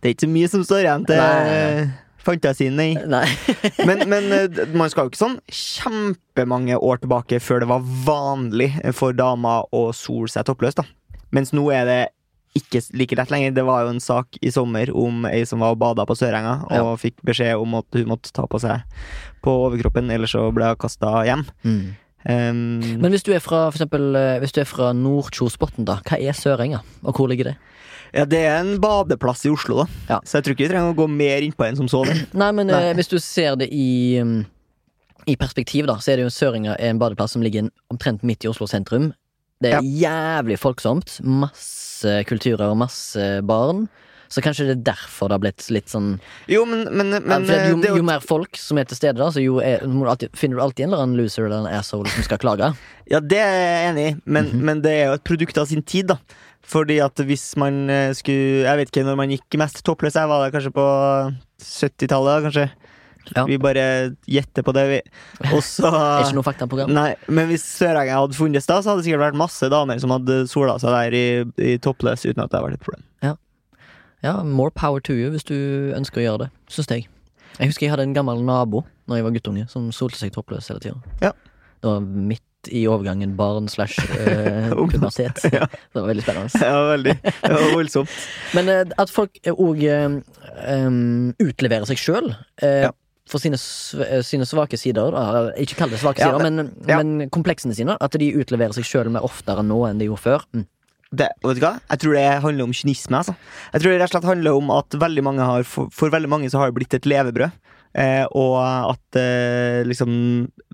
det er ikke så mye som står igjen til Nei. Fantasien, nei. Nei. Men, men eh, man skal jo ikke sånn kjempemange år tilbake før det var vanlig for damer å sole seg toppløs, da. Mens nå er det ikke like lett lenger. Det var jo en sak i sommer om ei som var og bada på Sørenga, og fikk beskjed om at hun måtte ta på seg på overkroppen, ellers så ble hun kasta hjem. Mm. Um, Men hvis du er fra for eksempel, eh, hvis du er fra Nordkjosbotn, da, hva er Sørenga? Og hvor ligger det? Ja, det er en badeplass i Oslo, da. Ja. Så jeg tror ikke vi trenger å gå mer inn på den som sådan. Nei, men Nei. eh, hvis du ser det i mm, I perspektiv, da, så er det jo Søringa en badeplass som ligger omtrent midt i Oslo sentrum. Det er jævlig folksomt. Masse kulturer og masse barn. Så kanskje det er derfor det har blitt litt sånn Jo, men, men, men for eh, jo, det jo jo mer folk som er til stede, da, så jo er, må du alltid, finner du alltid en eller annen loser eller en asshole som skal klage. Ja, det er jeg enig i, men, Mhm. men det er jo et produkt av sin tid, da. Fordi at hvis man eh, skulle Jeg vet ikke når man gikk mest toppløs, jeg var det kanskje på 70-tallet, da, kanskje. Ja. Vi bare gjetter på det, vi. Og så Er ikke noe faktaprogram. Nei, men hvis Sørenga hadde funnes da, så hadde det sikkert vært masse damer som hadde sola seg der i, i toppløs uten at det hadde vært et problem. Ja, more power to you hvis du ønsker å gjøre det, syns jeg. Jeg husker jeg hadde en gammel nabo Når jeg var guttunge, som solte seg toppløs hele tida. Ja. Det var midt i overgangen barn slash eh, pubertet. Ja. Det var veldig spennende. Ja, veldig. Det var voldsomt. Men eh, at folk òg utleverer seg sjøl Ja. for sine, eh, sine svake sider. Da. Ikke kall det svake sider, men, men kompleksene sine. At de utleverer seg sjøl mer oftere nå enn de gjorde før. Mm. Det, vet du hva? Jeg tror det handler om kynisme. Altså. Jeg tror det rett og slett handler om at veldig mange har, for, for veldig mange så har det blitt et levebrød. Eh, og at eh, liksom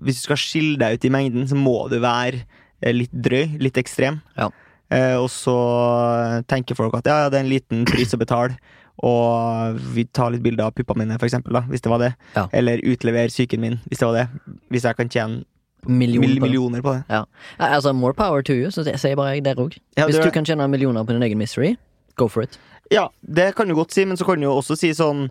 Hvis du skal skille deg ut i mengden, så må du være eh, litt drøy, litt ekstrem. Ja. Eh, og så tenker folk at ja, ja, det er en liten pris å betale. Og vi tar litt bilder av puppene mine, for eksempel, da, hvis det var det. Ja. Eller utlever psyken min, hvis det var det. Hvis jeg kan tjene Million mill på millioner på det. Ja, altså More power to you, så sier bare jeg der òg. Ja, Hvis du kan tjene millioner på din egen misery, go for it. Ja, det kan du godt si, men så kan du jo også si sånn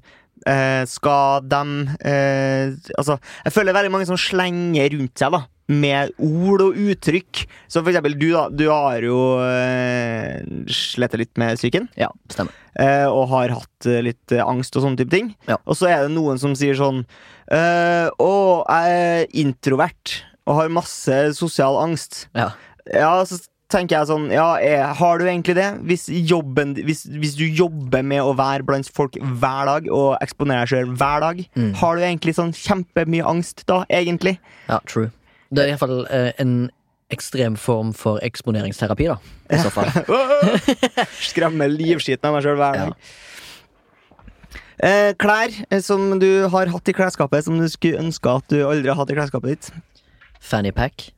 eh, Skal dem eh, Altså, jeg føler veldig mange som slenger rundt seg, da. Med ord og uttrykk. Så for eksempel, du da, du har jo eh, slettet litt med psyken. Ja, stemmer. Eh, og har hatt eh, litt eh, angst og sånne type ting. Ja. Og så er det noen som sier sånn eh, Å, jeg er introvert og har masse sosial angst. Ja. Ja, så tenker jeg sånn Ja, er, har du egentlig det? Hvis, jobben, hvis, hvis du jobber med å være blant folk hver dag og eksponere deg sjøl hver dag, Mm. har du egentlig sånn kjempemye angst da, egentlig? ja, true. Det er iallfall uh, en ekstrem form for eksponeringsterapi, da. I så fall. Skremmer livskiten av meg sjøl hver Ja. dag. Eh, klær eh, som du har hatt i klesskapet, som du skulle ønske at du aldri har hatt i klesskapet ditt. Fanny pack.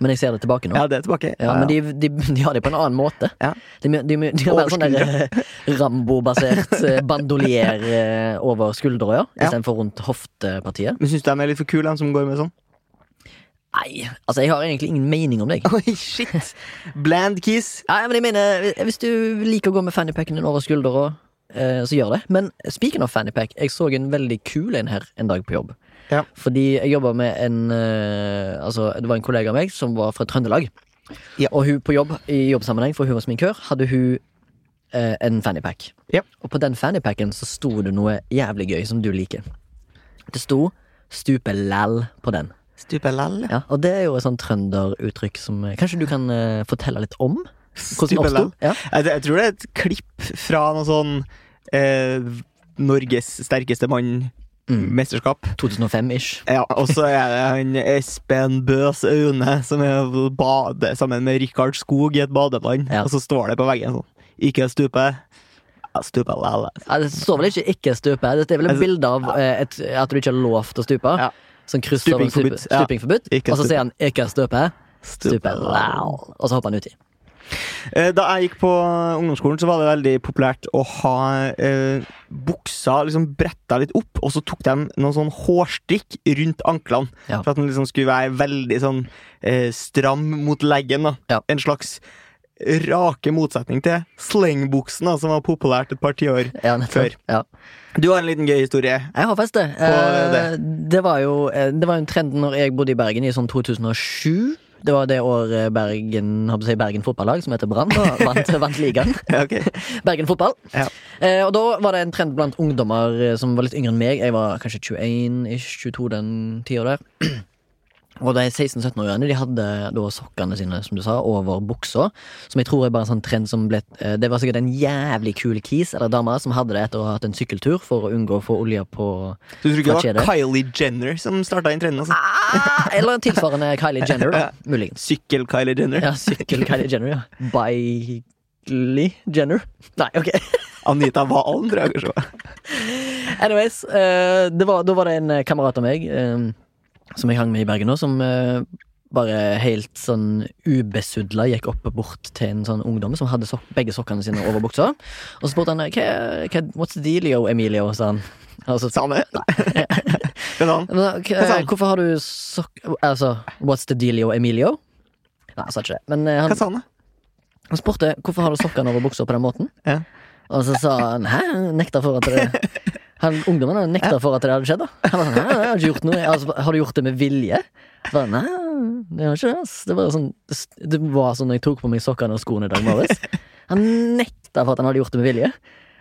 Men jeg ser det tilbake nå. Ja, det er tilbake. Ja, men de, de, de har det på en annen måte. Ja. De, de, de, har mer sånn der eh, Rambo-basert eh, bandolier eh, over skuldra, ja. Istedenfor rundt hoftepartiet. Men syns du de er litt for kule, den som går med sånn? Nei, altså jeg har egentlig ingen mening om deg. Oi, shit! Bland kiss. Nei, men jeg mener, Hvis du liker å gå med fannypacken din over skuldra, så gjør det. Men speaking of fannypack, jeg så en veldig kul en her en dag på jobb. Ja. Fordi jeg jobba med en eh, Altså, det var en kollega av meg som var fra Trøndelag. Ja. Og hun på jobb, i jobbsammenheng, for hun var sminkør, hadde hun eh, en fannypack. Ja. Og på den fannypacken så sto det noe jævlig gøy som du liker. Det sto 'stupe læll' på den. Stupelal, Ja, og det er jo et sånt trønderuttrykk som eh, Kanskje du kan eh, fortelle litt om? Det Ja. Jeg, jeg tror det er et klipp fra noe sånn eh, Norges sterkeste mann-mesterskap. Mm. 2005-ish. Ja, og så er det han Espen Bøs Aune som er bade sammen med Rikard Skog i et badeland. Ja. Og så står det på veggen sånn Ikke stupe. Stupe lell. Ja, det står vel ikke 'ikke stupe'? Det er vel et Altså, bilde av eh, et, at du ikke har lov til å stupe? Ja. Sånn kryss over Stuping forbudt, ja. Og så sier han 'ikke stupe', stupe lell. Og så hopper han uti. Eh, Da jeg gikk på ungdomsskolen, så var det veldig populært å ha eh, buksa liksom bretta litt opp, og så tok de noen sånn hårstrikk rundt anklene. Ja. For at den liksom skulle være veldig sånn eh, stram mot leggen. da Ja. En slags rake motsetning til slengbuksen, da, som var populært et par tiår. Ja. Før. Ja. Du har en liten gøy historie. Jeg har feste. det. Eh, det var jo eh, Det var jo en trend når jeg bodde i Bergen i sånn 2007. Det var det året Bergen jeg, si, Bergen fotballag, som heter Brann, vant, vant ligaen. Ja, ok. Bergen fotball. Ja. Eh, og da var det en trend blant ungdommer eh, som var litt yngre enn meg. Jeg var kanskje 21-ish, 22 den tida der. Og de 16-17-åringene de hadde da sokkene sine som du sa, over buksa. Som jeg tror er bare en sånn trend som ble eh, Det var sikkert en jævlig kul kis eller dame som hadde det etter å ha hatt en sykkeltur for å unngå å få olje på du tror ikke det var? Kylie Jenner som starta inn trenden? Altså? ah, Eller en tilsvarende Kylie Jenner, da. Muligens. Sykkel-Kylie Jenner. Ja, sykkel-Kylie Jenner, ja. Bailey Jenner? Nei, ok. Anita Valen, tror jeg kanskje. Anyways, uh, det var, da var det en kamerat av meg eh, som jeg hang med i Bergen nå, som eh, bare helt sånn ubesudla gikk opp og bort til en sånn ungdom som hadde sok begge sokkene sine over buksa. Og så spurte han hva, hva, what's the dealio, Emilio, sa han. Altså, Samme. han? hvorfor har du sokk... Altså, what's the dealio, Emilio? Nei, han sa ikke det. Men han, Hva sa han? han spurte hvorfor har du sokkene over buksa på den måten. Ja. Og så sa han hæ? Nekta for at det han, Ungdommen hadde nekta for at det hadde skjedd. da Han var sånn, hæ, jeg har ikke gjort noe altså, Har du gjort det med vilje? Bare, Nei, det har ikke det. ass. Det var sånn Det var sånn når jeg tok på meg sokkene og skoene i dag morges. Han nekta for at han hadde gjort det med vilje.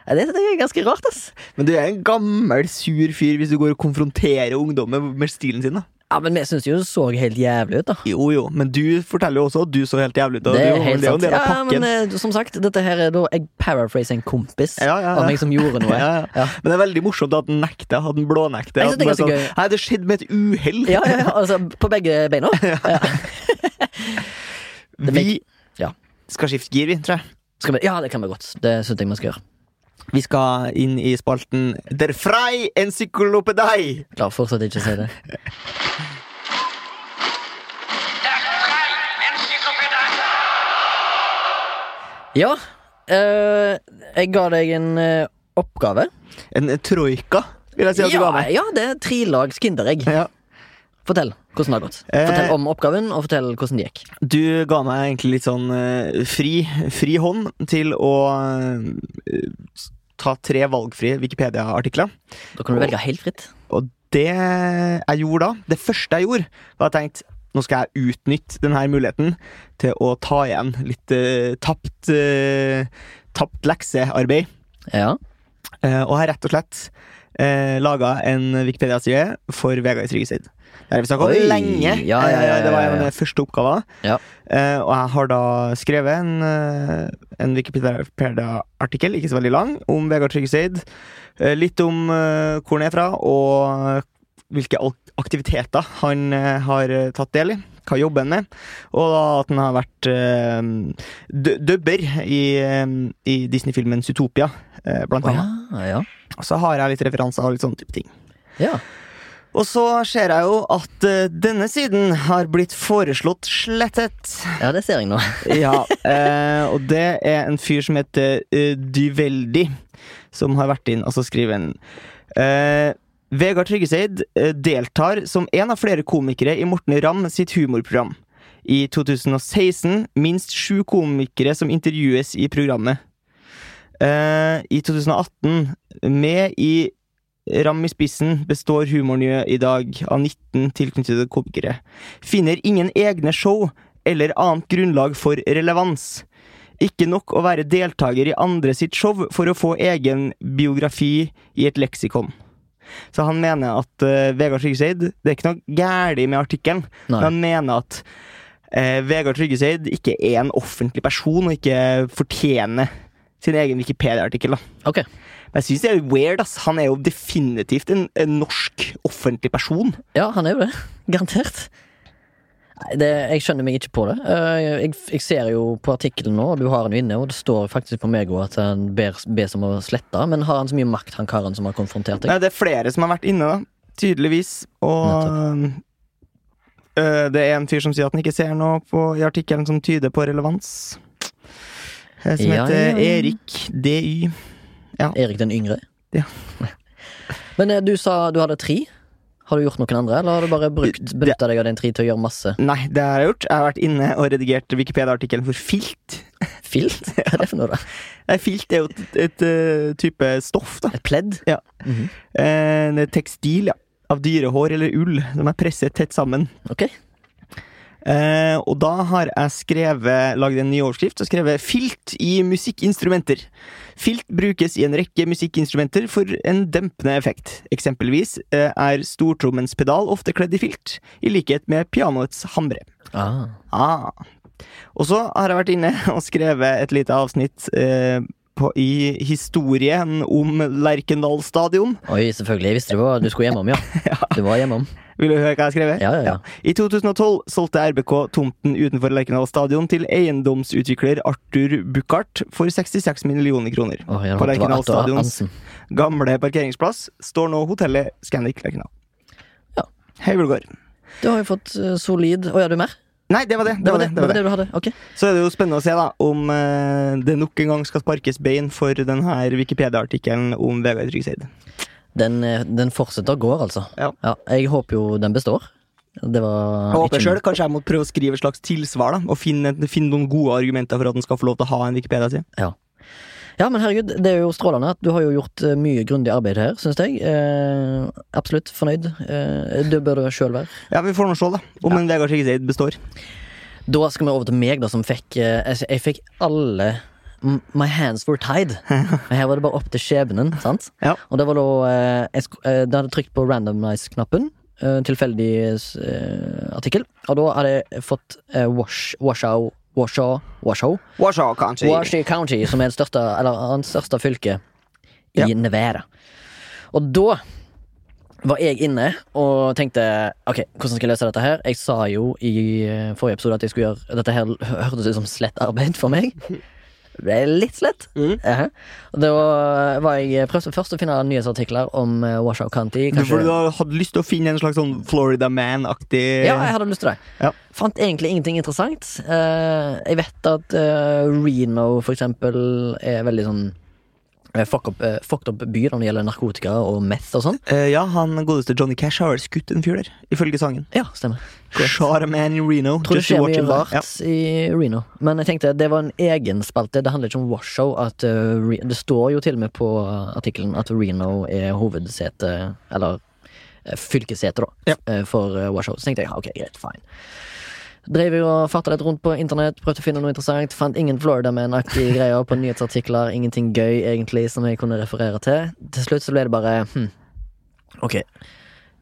Ja, Det, det er ganske rart, ass. Men du er en gammel, sur fyr hvis du går og konfronterer ungdommen med stilen sin. da Ja, Men vi syns jo det så helt jævlig ut, da. Jo, jo, men du forteller jo også at du så helt jævlig ut. Det er jo helt det er jo en del av pakken. Ja, men eh, som sagt, dette her er da Jeg paraphraser en kompis Ja, ja, ja. av meg som gjorde noe. Ja, ja. Ja. Men det er veldig morsomt at den nekter, at den blånekter. Jeg synes at det er den ganske bare gøy. Nei, det skjedde med et uhell. Ja, ja, ja, altså på begge beina. Ja. Det Vi ja. skal skifte gir, vi, tror jeg. Skal vi, ja, det kan vi godt. Det syns jeg vi skal gjøre. Vi skal inn i spalten Der frei encyklopedei. Klarer fortsatt ikke å si det. Der frei encyklopedie. Ja, øh, jeg ga deg en øh, oppgave. En troika, vil jeg si at du ga meg. ja, det er trelags Kinderegg. Ja. Fortell hvordan det har gått. Fortell om oppgaven, og fortell hvordan det gikk. Du ga meg egentlig litt sånn eh, fri, fri hånd til å eh, ta tre valgfrie Wikipedia-artikler. Da kan du velge helt fritt. Og det jeg gjorde da, det første jeg gjorde, var at jeg tenkte nå skal jeg utnytte denne muligheten til å ta igjen litt uh, tapt, uh, tapt leksearbeid. Ja. Uh, og har rett og slett uh, laga en Wikipedia-side for Vegard Tryggeseid. Det har vi snakka om lenge. ja, ja, ja, Eh, det var en av ja. mine første oppgaver. Ja. Eh, og jeg har da skrevet en, uh, en Wikipedia-artikkel, ikke så veldig lang, om Vegard Tryggeseid. Eh, litt om eh, hvor han er fra, og hvilke aktiviteter han eh, har eh, tatt del i. Hva jobber han med? Og da at han har vært uh, dubber i, eh, i Disney-filmen Zootopia, eh, blant annet. ja, ja. Og så har jeg litt referanser og litt sånne type ting. ja. Og så ser jeg jo at uh, denne siden har blitt foreslått slettet. Ja, det ser jeg nå. Ja, uh, og det er en fyr som heter uh, Dyveldi, som har vært inn og så skrevet en Vegard Tryggeseid eh, deltar som en av flere komikere i Morten Ramm sitt humorprogram. I 2016 minst sju komikere som intervjues i programmet. Eh, I 2018, med i Ram i spissen, består humormiljøet i dag av 19 tilknyttede komikere. Finner ingen egne show eller annet grunnlag for relevans. Ikke nok å være deltaker i andre sitt show for å få egen biografi i et leksikon. Så han mener at uh, Vegard Tryggeseid Det er ikke noe galt med artikkelen, men han mener at uh, Vegard Tryggeseid ikke er en offentlig person og ikke fortjener sin egen Wikipedia-artikkel. da. Ok. Men jeg syns det er weird. ass. Han er jo definitivt en, en norsk offentlig person. Ja, han er jo det. Garantert. Det, jeg skjønner meg ikke på det. Eh, Jeg, jeg ser jo på artikkelen nå, og du har den inne, og det står faktisk på meg at han ber, bes om å slette. Men har han så mye makt, han karen som har konfrontert deg? Nei, det er flere som har vært inne, da. Tydeligvis. Og øh, det er en fyr som sier at han ikke ser noe på, i artikkelen som tyder på relevans. Eh, Som Ja, heter ja, ja. Erik DY. Erik den yngre? Ja. Men du sa du hadde tre. Har du gjort noen andre, eller har du bare brukt, benytta deg av din tid til å gjøre masse Nei, det har jeg gjort. Jeg har vært inne og redigert Wikipedia-artikkelen for filt. filt? Hva er det for noe, da? Nei, Filt er jo et, et, et, type stoff, da. Et pledd? Ja. Mm -hmm. det er tekstil, ja. Av dyrehår eller ull. De er presset tett sammen. Ok. Eh, og da har jeg skrevet lagd en ny overskrift og skrevet 'Filt i musikkinstrumenter'. Filt brukes i en rekke musikkinstrumenter for en dempende effekt. Eksempelvis eh, er stortrommens pedal ofte kledd i filt, i likhet med pianoets hamre. Ah. Ah. Og så har jeg vært inne og skrevet et lite avsnitt eh, på, i historien om Lerkendal stadion. Oi, selvfølgelig. Jeg visste det var du skulle hjemom, ja. Du var hjemom. Vil du høre hva jeg har skrevet? Ja, ja, ja. I 2012 solgte RBK tomten utenfor Lerkendal stadion til eiendomsutvikler Arthur Buchardt for 66 millioner kroner. Oh, På Lerkendal stadions gamle parkeringsplass står nå hotellet Scandic Lerkendal. Ja. Hei, Bulgar. Du har jo fått eh, solid Å ja, du er mer? Nei, det var det. det, var det, det, var det. du hadde. Ok. Så er det jo spennende å se da om eh, det nok en gang skal sparkes bein for denne Wikipedia-artikkelen om Vegard Trygseid. Den, eh, den fortsetter å gå, altså. Ja. Jeg håper jo den består. Det var Jeg håper selv, Kanskje jeg må prøve å skrive et slags tilsvar da og finne, finne noen gode argumenter for at den skal få lov til å ha en Wikipedia-side. Ja, men herregud, det er jo strålende du har jo gjort eh, mye grundig arbeid her, syns jeg. Eh, absolutt fornøyd. Eh, det bør du sjøl være. Ja, vi får nå se, da. Om en Vegard Trygseid består. Da skal vi over til meg, da, som fikk eh, Jeg, fikk alle My hands were tied. Her var det bare opp til skjebnen, sant? Ja. Og det var da jeg, jeg, eh, Da hadde jeg trykt på randomize-knappen. eh, tilfeldig eh, artikkel. Og da hadde jeg fått eh, Wash, Washoe Washoe Washoe Washoe County. Washoe County, som er det største Eller hans største fylke i Ja. Nevada. Og da var jeg inne og tenkte Ok, hvordan skal jeg løse dette her? Jeg sa jo i eh, forrige episode at jeg skulle gjøre Dette her hørtes ut som slett arbeid for meg. Det er litt slett. Mm. Uh Og Da var jeg prøvde først å finne nyhetsartikler om eh, Washoe County. Du, for du hadde lyst til å finne en slags sånn Florida Man-aktig Ja, jeg hadde lyst til det. Ja. Fant egentlig ingenting interessant. Uh, jeg vet at uh, Reno, for eksempel, er veldig sånn fuck up, eh, fucked up by når det gjelder narkotika og meth og sånn. Uh, ja, han godeste Johnny Cash har vel skutt en fyr der, ifølge sangen. Ja, stemmer. Charman in Reno. Tror det skjer mye rart ja. i Reno. Men jeg tenkte det var en egen spalte. Det handler ikke om Washoe. At, uh, det står jo til og med på artikkelen at Reno er hovedsete, eller eh, fylkessete, da, Ja. eh, for uh, Washoe. Så tenkte jeg ja, ok, greit, fine. Drev og farta litt rundt på internett, prøvde å finne noe interessant. Fant ingen Florida Man-aktige greier på nyhetsartikler. Ingenting gøy, egentlig, som jeg kunne referere til. Til slutt så ble det bare hm, Ok,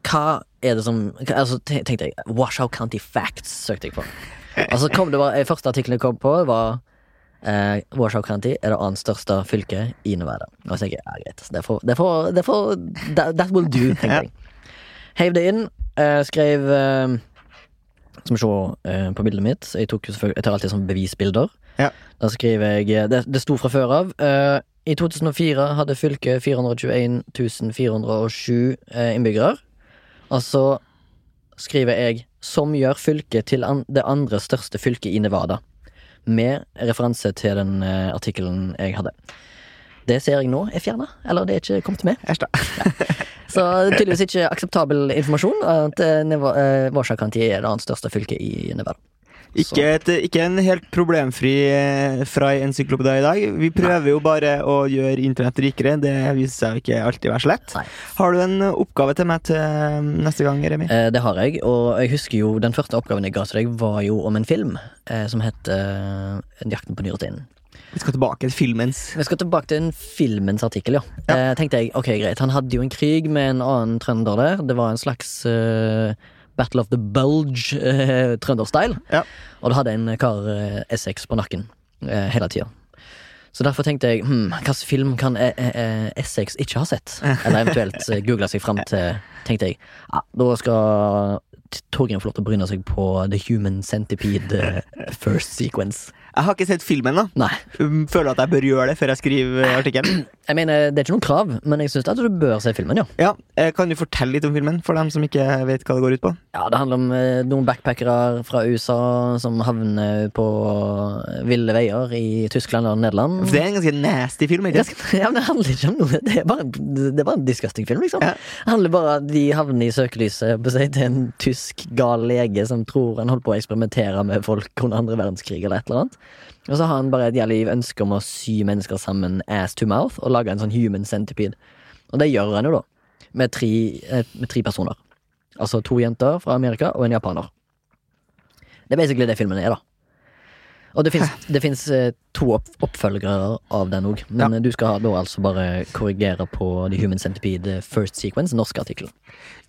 hva er det som Altså tenkte jeg Washoe County Facts søkte jeg på. Altså kom det bare eh, Første artikkelen jeg kom på, var eh, Washoe County er det annet største fylket i Nevada. Og så tenker jeg ja, greit. Det får, det får, det får that, that will do, tenkte jeg. Heiv det inn. eh, skrev eh, Skal vi se eh, på bildet mitt. Jeg, jeg tar alltid sånn bevisbilder. Ja. Da skriver jeg eh, Det, det sto fra før av. eh, I 2004 hadde fylket 421 407 eh, innbyggere. Og så skriver jeg 'som gjør fylket til an det andre største fylket i Nevada'. Med referanse til den eh, artikkelen jeg hadde. Det ser jeg nå er fjerna, eller det er ikke kommet med. Æsj da. Så tydeligvis ikke akseptabel informasjon at eh, Neva- eh, er det annet største fylket i Nevada. Ikke, et, ikke en helt problemfri Fray fra encyklopedi i dag. Vi prøver jo bare å gjøre internett rikere. Det viser seg jo ikke alltid å være så lett. Nei. Har du en oppgave til meg til eh, neste gang, Remi? Eh, det har jeg, og jeg husker jo den første oppgaven jeg ga til deg, var jo om en film eh, som het eh, 'Jakten på nyresteinen'. Vi skal tilbake til filmens. Vi skal tilbake til en filmens artikkel, ja. Ja. Eh, tenkte jeg, ok greit, Han hadde jo en krig med en annen trønder der. Det var en slags uh, Battle of the Bulge, uh, trønderstyle. Ja. Og det hadde en kar uh, Essex på nakken uh, hele tida. Så derfor tenkte jeg hm, hvilken film kan eh, eh, Essex ikke ha sett? Eller eventuelt google seg fram til. Tenkte jeg, ja, Da skal Torgrim få lov til å bryne seg på The Human Centipede eh, First Sequence. Jeg har ikke sett filmen. Nei. Um, Føler at jeg bør gjøre det før jeg skriver artikkelen. Jeg mener, Det er ikke noen krav, men jeg syns du bør se filmen, ja. Ja, eh, Kan du fortelle litt om filmen, for dem som ikke vet hva det går ut på? Ja, Det handler om eh, noen backpackere fra USA som havner på ville veier i Tyskland og Nederland. For det er en ganske nasty film. ikke Det, ja, men det handler ikke om noe. Det er bare, det er bare en disgusting film, liksom. Ja. Det handler bare om de havner i søkelyset si, til en tysk gal lege som tror han holdt på å eksperimentere med folk under andre verdenskrig eller et eller annet. Og så har han bare et jævlig ønske om å sy mennesker sammen ass to mouth og lage en sånn human centipede. Og det gjør han jo, da. Med tre, eh, med tre personer. Altså to jenter fra Amerika og en japaner. Det er basically det filmen er, da. Og det fins, eh, to opp, oppfølgere av den òg, men ja. du skal da altså bare korrigere på The Human Centipede First Sequence, norske artikkel.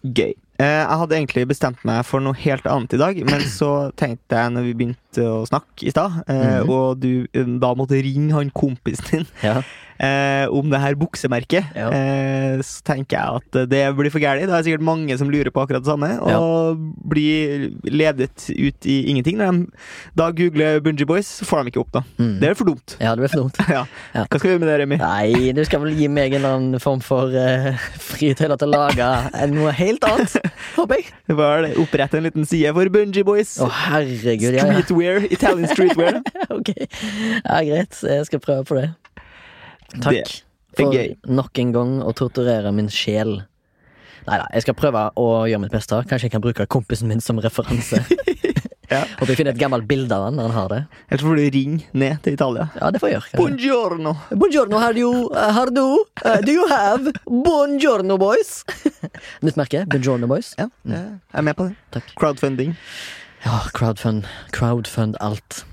Gøy. Eh, jeg hadde egentlig bestemt meg for noe helt annet i dag, men så tenkte jeg når vi begynte å snakke i stad, mm -hmm. og du eh, da måtte ringe han kompisen din Ja. Eh, om det her buksemerket, Ja. eh, så tenker jeg at det blir for gærent. Det er sikkert mange som lurer på akkurat det samme, og blir ledet ut i ingenting. Når de da googler Bungee Boys, så får de ikke opp, da. Mm. Det er for dumt. ja, det blir for dumt. Ja. Ja. Hva skal vi gjøre med det, Remi? Nei, du skal vel gi meg en eller annen form for uh, fritøyler til å lage noe helt annet. Håper jeg. Vel, opprette en liten side for Bungee Boys. Å, herregud. Ja, ja. Streetwear. Italian streetwear. Ok. Ja, greit. Jeg skal prøve på det. Takk for nok en gang å torturere min sjel. Nei da, jeg skal prøve å gjøre mitt beste. Kanskje jeg kan bruke kompisen min som referanse. Ja. Håper jeg finner et gammelt bilde av han når han har det. Jeg tror du ringer ned til Italia. Ja, det får jeg gjøre. Buongiorno! Buongiorno, har du, har du uh, Do you have Buongiorno Boys? Nytt merke. Buongiorno Boys. Ja, jeg er med på det. Takk. Crowdfunding. Ja, crowdfund. Crowdfund alt.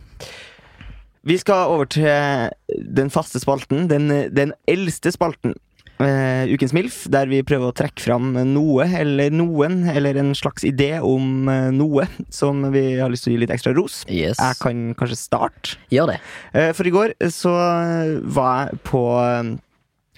Vi skal over til den faste spalten. Den, den eldste spalten. Uh, Ukens MILF, der vi prøver å trekke fram noe eller noen, eller en slags idé om uh, noe som vi har lyst til å gi litt ekstra ros. Yes. Jeg kan kanskje starte. Gjør det. Uh, For i går så var jeg på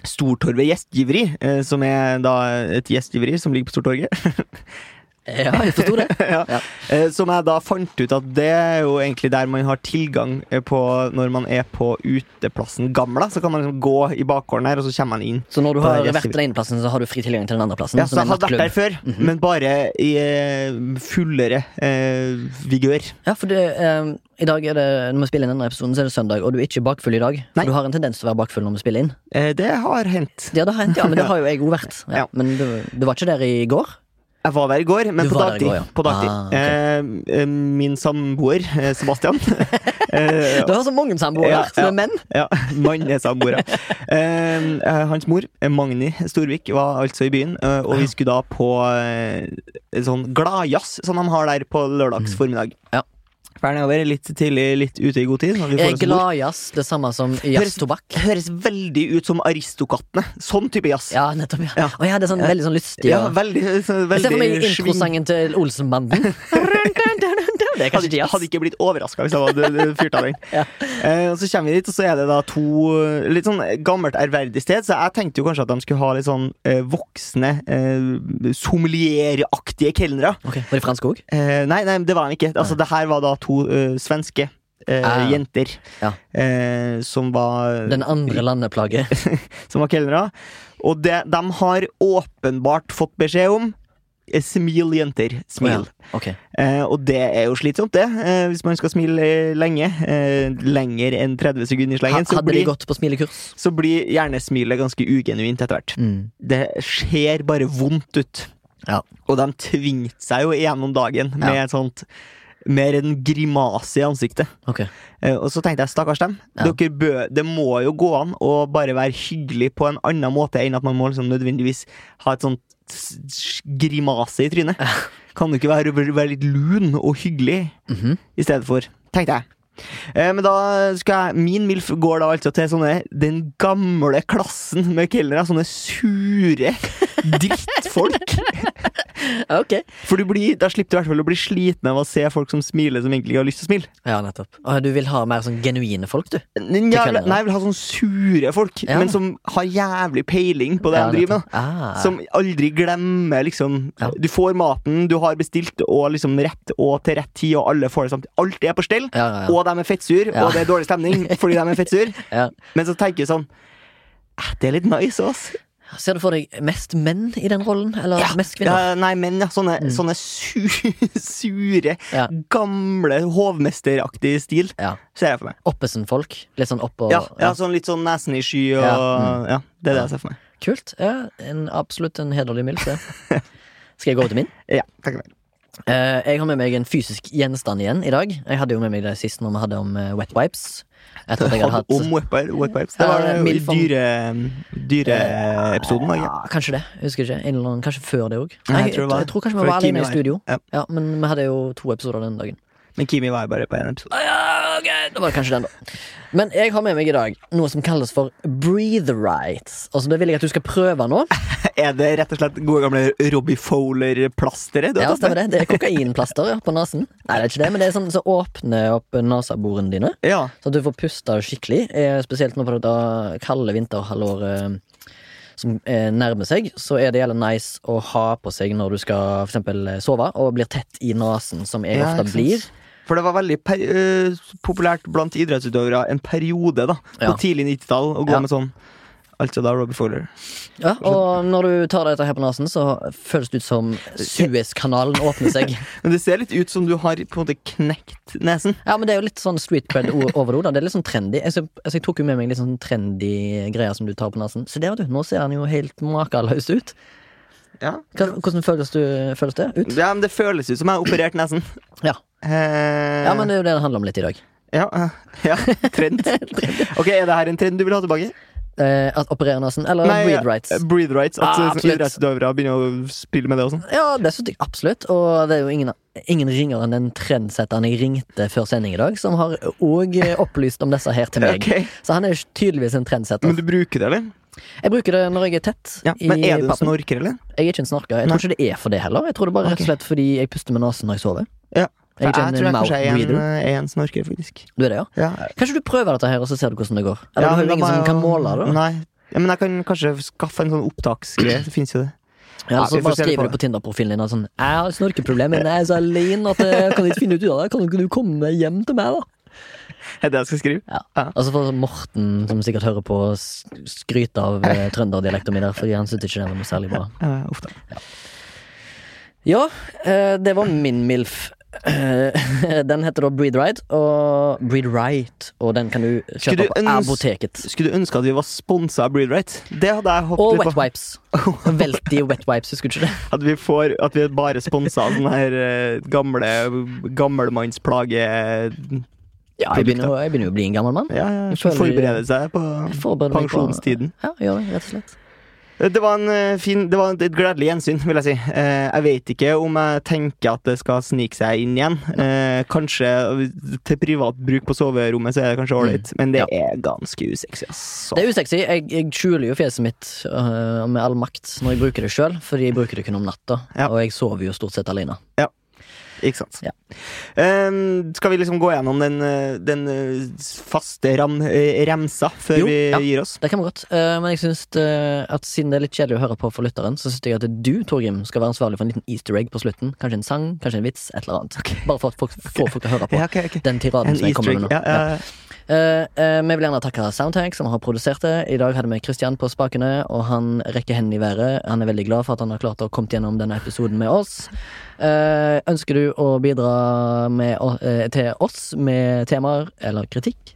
Stortorvet gjestgiveri, som er da et gjestgiveri som ligger på Stortorget. Ja, jeg forsto det. ja. Ja. Eh, Som jeg da fant ut at det er jo egentlig der man har tilgang eh, på når man er på uteplassen Gamla. Så kan man liksom gå i bakgården her, og så kommer man inn. Så når du har vært til den ene plassen, så har du fri tilgang til den andre plassen? Ja, så jeg har vært der før, men bare i eh, fullere eh, vigør. Ja, for det, eh, i dag er det, når vi spiller inn denne episoden, så er det søndag, og du er ikke bakfull i dag. Nei. For du har en tendens til å være bakfull når vi spiller inn. Eh, det har hendt. Ja, det har hendt, ja, men det har jo jeg òg vært. Ja. Ja. Men du, du var ikke der i går? Jeg var der i går, men på dagtid. går, ja. på dagtid. Ah, okay. eh, eh, min samboer, eh, Sebastian eh, Du har så mange samboere Ja, som er menn. Ja, Mann er samboere. eh, hans mor, eh, Magni Storvik, var altså i byen, eh, og vi skulle da på eh, sånn gladjazz som de har der på lørdags formiddag. Mm. Ja. Fer nedover litt tidlig, litt ute i god tid. Er. Gladjazz det samme som jazztobakk? Høres veldig ut som Aristokattene. Sånn type jazz. Ja, nettopp. Ja. Ja. Og ja, det er sånn, veldig sånn lystig. Ja, veldig, så, Jeg ser for veldig meg introsangen til Olsenbanden. Det er kanskje Hadde, hadde ikke blitt overraska hvis jeg hadde fyrt av den. Ja. Eh, og så kommer vi dit, og så er det da to eh, litt sånn gammelt, ærverdig sted. Så jeg tenkte jo kanskje at de skulle ha litt sånn eh, voksne, eh, sommelieraktige kelnere. Okay. Var de franske òg? Eh, nei, nei, det var de ikke. Altså, det her var da to eh, svenske eh, Ah. jenter Ja. eh, som var Den andre landeplaget. Som var kelnere. Og det de har åpenbart fått beskjed om eh, Smil, jenter. Smil. Ok. Eh, og det er jo slitsomt, det. Eh, hvis man skal smile eh, lenge. Eh, lenger enn 30 sekunder i Ha, slengen. Så hadde de gått på smilekurs? så blir gjerne smilet ganske ugenuint etter hvert. Mm. Det ser bare vondt ut. Ja. Og de tvingte seg jo gjennom dagen med Ja. et sånt Mer en grimase i ansiktet. Ok. Eh, og så tenkte jeg, stakkars dem. Ja. Bø, det må jo gå an å bare være hyggelig på en annen måte enn at man må liksom nødvendigvis ha et sånt grimase i trynet. Kan du ikke være, være litt lun og hyggelig Mhm. i stedet for, tenkte jeg. Eh, men da skal jeg Min MILF går da altså til sånne den gamle klassen med kelnere. Sånne sure drittfolk. Ok. For du blir, da slipper du i hvert fall å bli sliten av å se folk som smiler, som egentlig ikke har lyst til å smile. Ja, nettopp. og du vil ha mer sånn genuine folk, du? Ja, nei, jeg vil ha sånne sure folk, Ja. men som har jævlig peiling på det Ja, de driver med. Ah. Som aldri glemmer liksom. Du får maten du har bestilt, og liksom rett og til rett tid, og alle får det samtidig. Alt er på stell, Ja, ja, ja. Og de er fettsur, Ja. og det er dårlig stemning fordi de er fettsur. Ja. Men så tenker jeg sånn "Eh, Det er litt nice, ass. Ser du for deg mest menn i den rollen, eller mest kvinner? Ja, nei, menn, ja, sånne, Mm. sånne su sure, Ja. gamle hovmesteraktig stil Ja. ser jeg for meg. Oppesen-folk? Litt sånn oppå Ja, ja, sånn litt sånn nesen i sky og Ja, Ja, mm. det er det jeg ser for meg. Kult. Ja, en, absolutt en hederlig mild, det. Skal jeg gå over til min? Ja, takk for Eh, jeg har med meg en fysisk gjenstand igjen i dag. Jeg hadde jo med meg det sist når vi hadde om eh, wet wipes. Jeg jeg hadde hatt Om wet wipes. Det var uh, jo i dyre- da, ja. Kanskje det. Jeg husker ikke. Eller kanskje før det òg. Jeg, jeg tror kanskje vi var alene i studio. Ja. Ja, Men vi hadde jo to episoder den dagen. Men Kimi var jo bare på én episode. Ah, ja, ok, Det var kanskje den, da. Men jeg har med meg i dag noe som kalles for breathe rights. Altså, det vil jeg at du skal prøve nå. Er det rett og slett gode gamle Robbie Fowler-plasteret? Ja, stemmer det. Det er kokainplaster ja, på nesen. Nei, det er ikke det, men det er sånn som åpner opp neseborene dine. Ja. Så at du får puste skikkelig. Eh, Spesielt nå på dette kalde vinterhalvåret eh, som eh, nærmer seg, så er det jævlig nice å ha på seg når du skal for eksempel sove, og blir tett i nesen, som jeg Ja, ofte blir. For det var veldig øh, populært blant idrettsutøvere en periode da Ja. på tidlig 90-tall å gå Ja. med sånn Altså da Robbie Fowler. Ja, og når du tar dette her på nesen, så føles det ut som Suezkanalen åpner seg. Men det ser litt ut som du har på en måte knekt nesen. Ja, men det er jo litt sånn street cred over det. Det er litt sånn trendy. Altså, jeg tok jo med meg litt sånn trendy greier som du tar på nesen. Så det, vet du, nå ser han jo helt makeløs ut. Ja. Hvordan føles, du, føles det ut? ja, men det føles ut som jeg har operert nesen. Ja. Eh, ja, men det er jo det det handler om litt i dag. ja, eh, ja, trend. Ok, Er det her en trend du vil ha tilbake? Eh, at operere nesen, eller breathe rights. Breathe rights At Ah, idrettsutøvere begynner å spille med det og sånn. Ja, det synes jeg absolutt. Og det er jo ingen, ingen ringere enn den trendsetteren jeg ringte før sending i dag, som har òg opplyst om disse her til meg. Okay. Så han er tydeligvis en trendsetter. Men du bruker det, eller? Jeg bruker det når jeg er tett. Ja. Men er du en snorker, eller? Jeg er ikke en snorker. Jeg tror ikke det er for det heller. Jeg tror det bare rett og slett fordi jeg puster med nesen når jeg sover. Ja. Jeg jeg tror jeg kanskje er en, er en snorker, faktisk. Du er det, ja? Ja, Kanskje du prøver dette her, og så ser du hvordan det går? Eller Ja, du har ingen som kan måle det? Nei. Ja, men jeg kan kanskje skaffe en sånn opptaksgreie. Det fins jo det. Ja, Ja, så bare skriver du på Tinder-profilen din sånn 'Jeg har snorkeproblemer, men jeg er så alene at jeg kan ikke finne ut av det. Kan du komme hjem til meg, da?' Er det jeg skal skrive? Ja. Ja. Og så får Morten, som sikkert hører på, skryte av eh, trønderdialekta min der, fordi han syntes ikke det var noe særlig bra. Ja, eh, det var min MILF. Eh, Den heter da Breed Right, og Breed Right, og den kan du kjøpe du på apoteket. Skulle du ønske at vi var sponsa av Breed Right? Det hadde jeg Og håpet Wet på. Wipes. Veldig Wet Wipes, husker du ikke det? At vi, får, at vi bare sponsa sånne her eh, gamle gammelmannsplage Ja, jeg begynner, jeg begynner jo å bli en gammel mann. Ja, ja, forberede seg på pensjonstiden. på-. Ja, gjør det, rett og slett. Det var, en eh, fin, det var et gledelig gjensyn, vil jeg si. Eh, jeg vet ikke om jeg tenker at det skal snike seg inn igjen. Eh, kanskje til privat bruk på soverommet så er det kanskje ålreit, men det Mm. Ja. er ganske usexy, Altså. Det er usexy. Jeg, jeg skjuler jo fjeset mitt med all makt når jeg bruker det sjøl, fordi jeg bruker det kun om natta. Ja. Og jeg sover jo stort sett alene. Ikke sant? Ja. Um, skal vi liksom gå gjennom den, eh, den eh, faste ram, eh, remsa før Jo, vi ja. gir oss? Det kan vi godt. Uh, men jeg synes øh, at siden det er litt kjedelig å høre på for lytteren, så syns jeg at du, Torgrim, skal være ansvarlig for en liten easter egg på slutten. Kanskje en sang, kanskje en vits, et eller annet. Bare for at folk får folk til å høre på Ja, okay, okay. den tiraden En som jeg kommer med nå. Ja, ja, Eh, eh, vi vil gjerne takke Soundtank, som har produsert det. I dag hadde vi Kristian på spakene, og han rekker hendene i været. Han er veldig glad for at han har klart å komme gjennom denne episoden med oss. Uh, ønsker du å bidra med, til oss med temaer eller kritikk,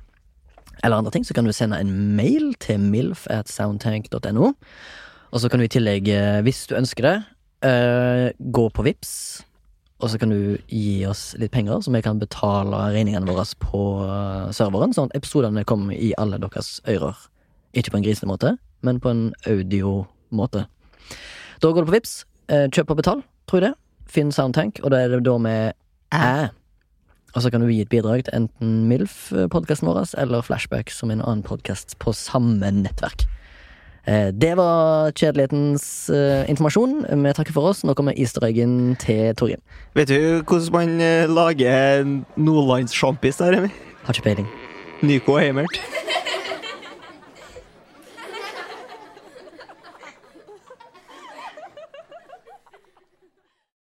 eller andre ting, så kan du sende en mail til milf at soundtank.no. Og så kan du i tillegg, hvis du ønsker det, gå på Vips og så kan du gi oss litt penger, så vi kan betale regningene våre på eh, serveren, sånn at episodene kommer i alle deres ører. Ikke på en grisende måte, men på en audiomåte. Da går du på Vips, eh, kjøp og betal, tror jeg det. Finn Soundtank, og da er det da med æ. Og så kan du gi et bidrag til enten MILF-podkasten vår eller Flashback, som en annen podkast på samme nettverk. Eh, Det var kjedelighetens eh, informasjon. Vi takker for oss. Nå kommer easter eggen til Torgrim. Vet du hvordan man eh, lager nordlandssjampis der, Emil? Har ikke peiling. Nyko og Heimert.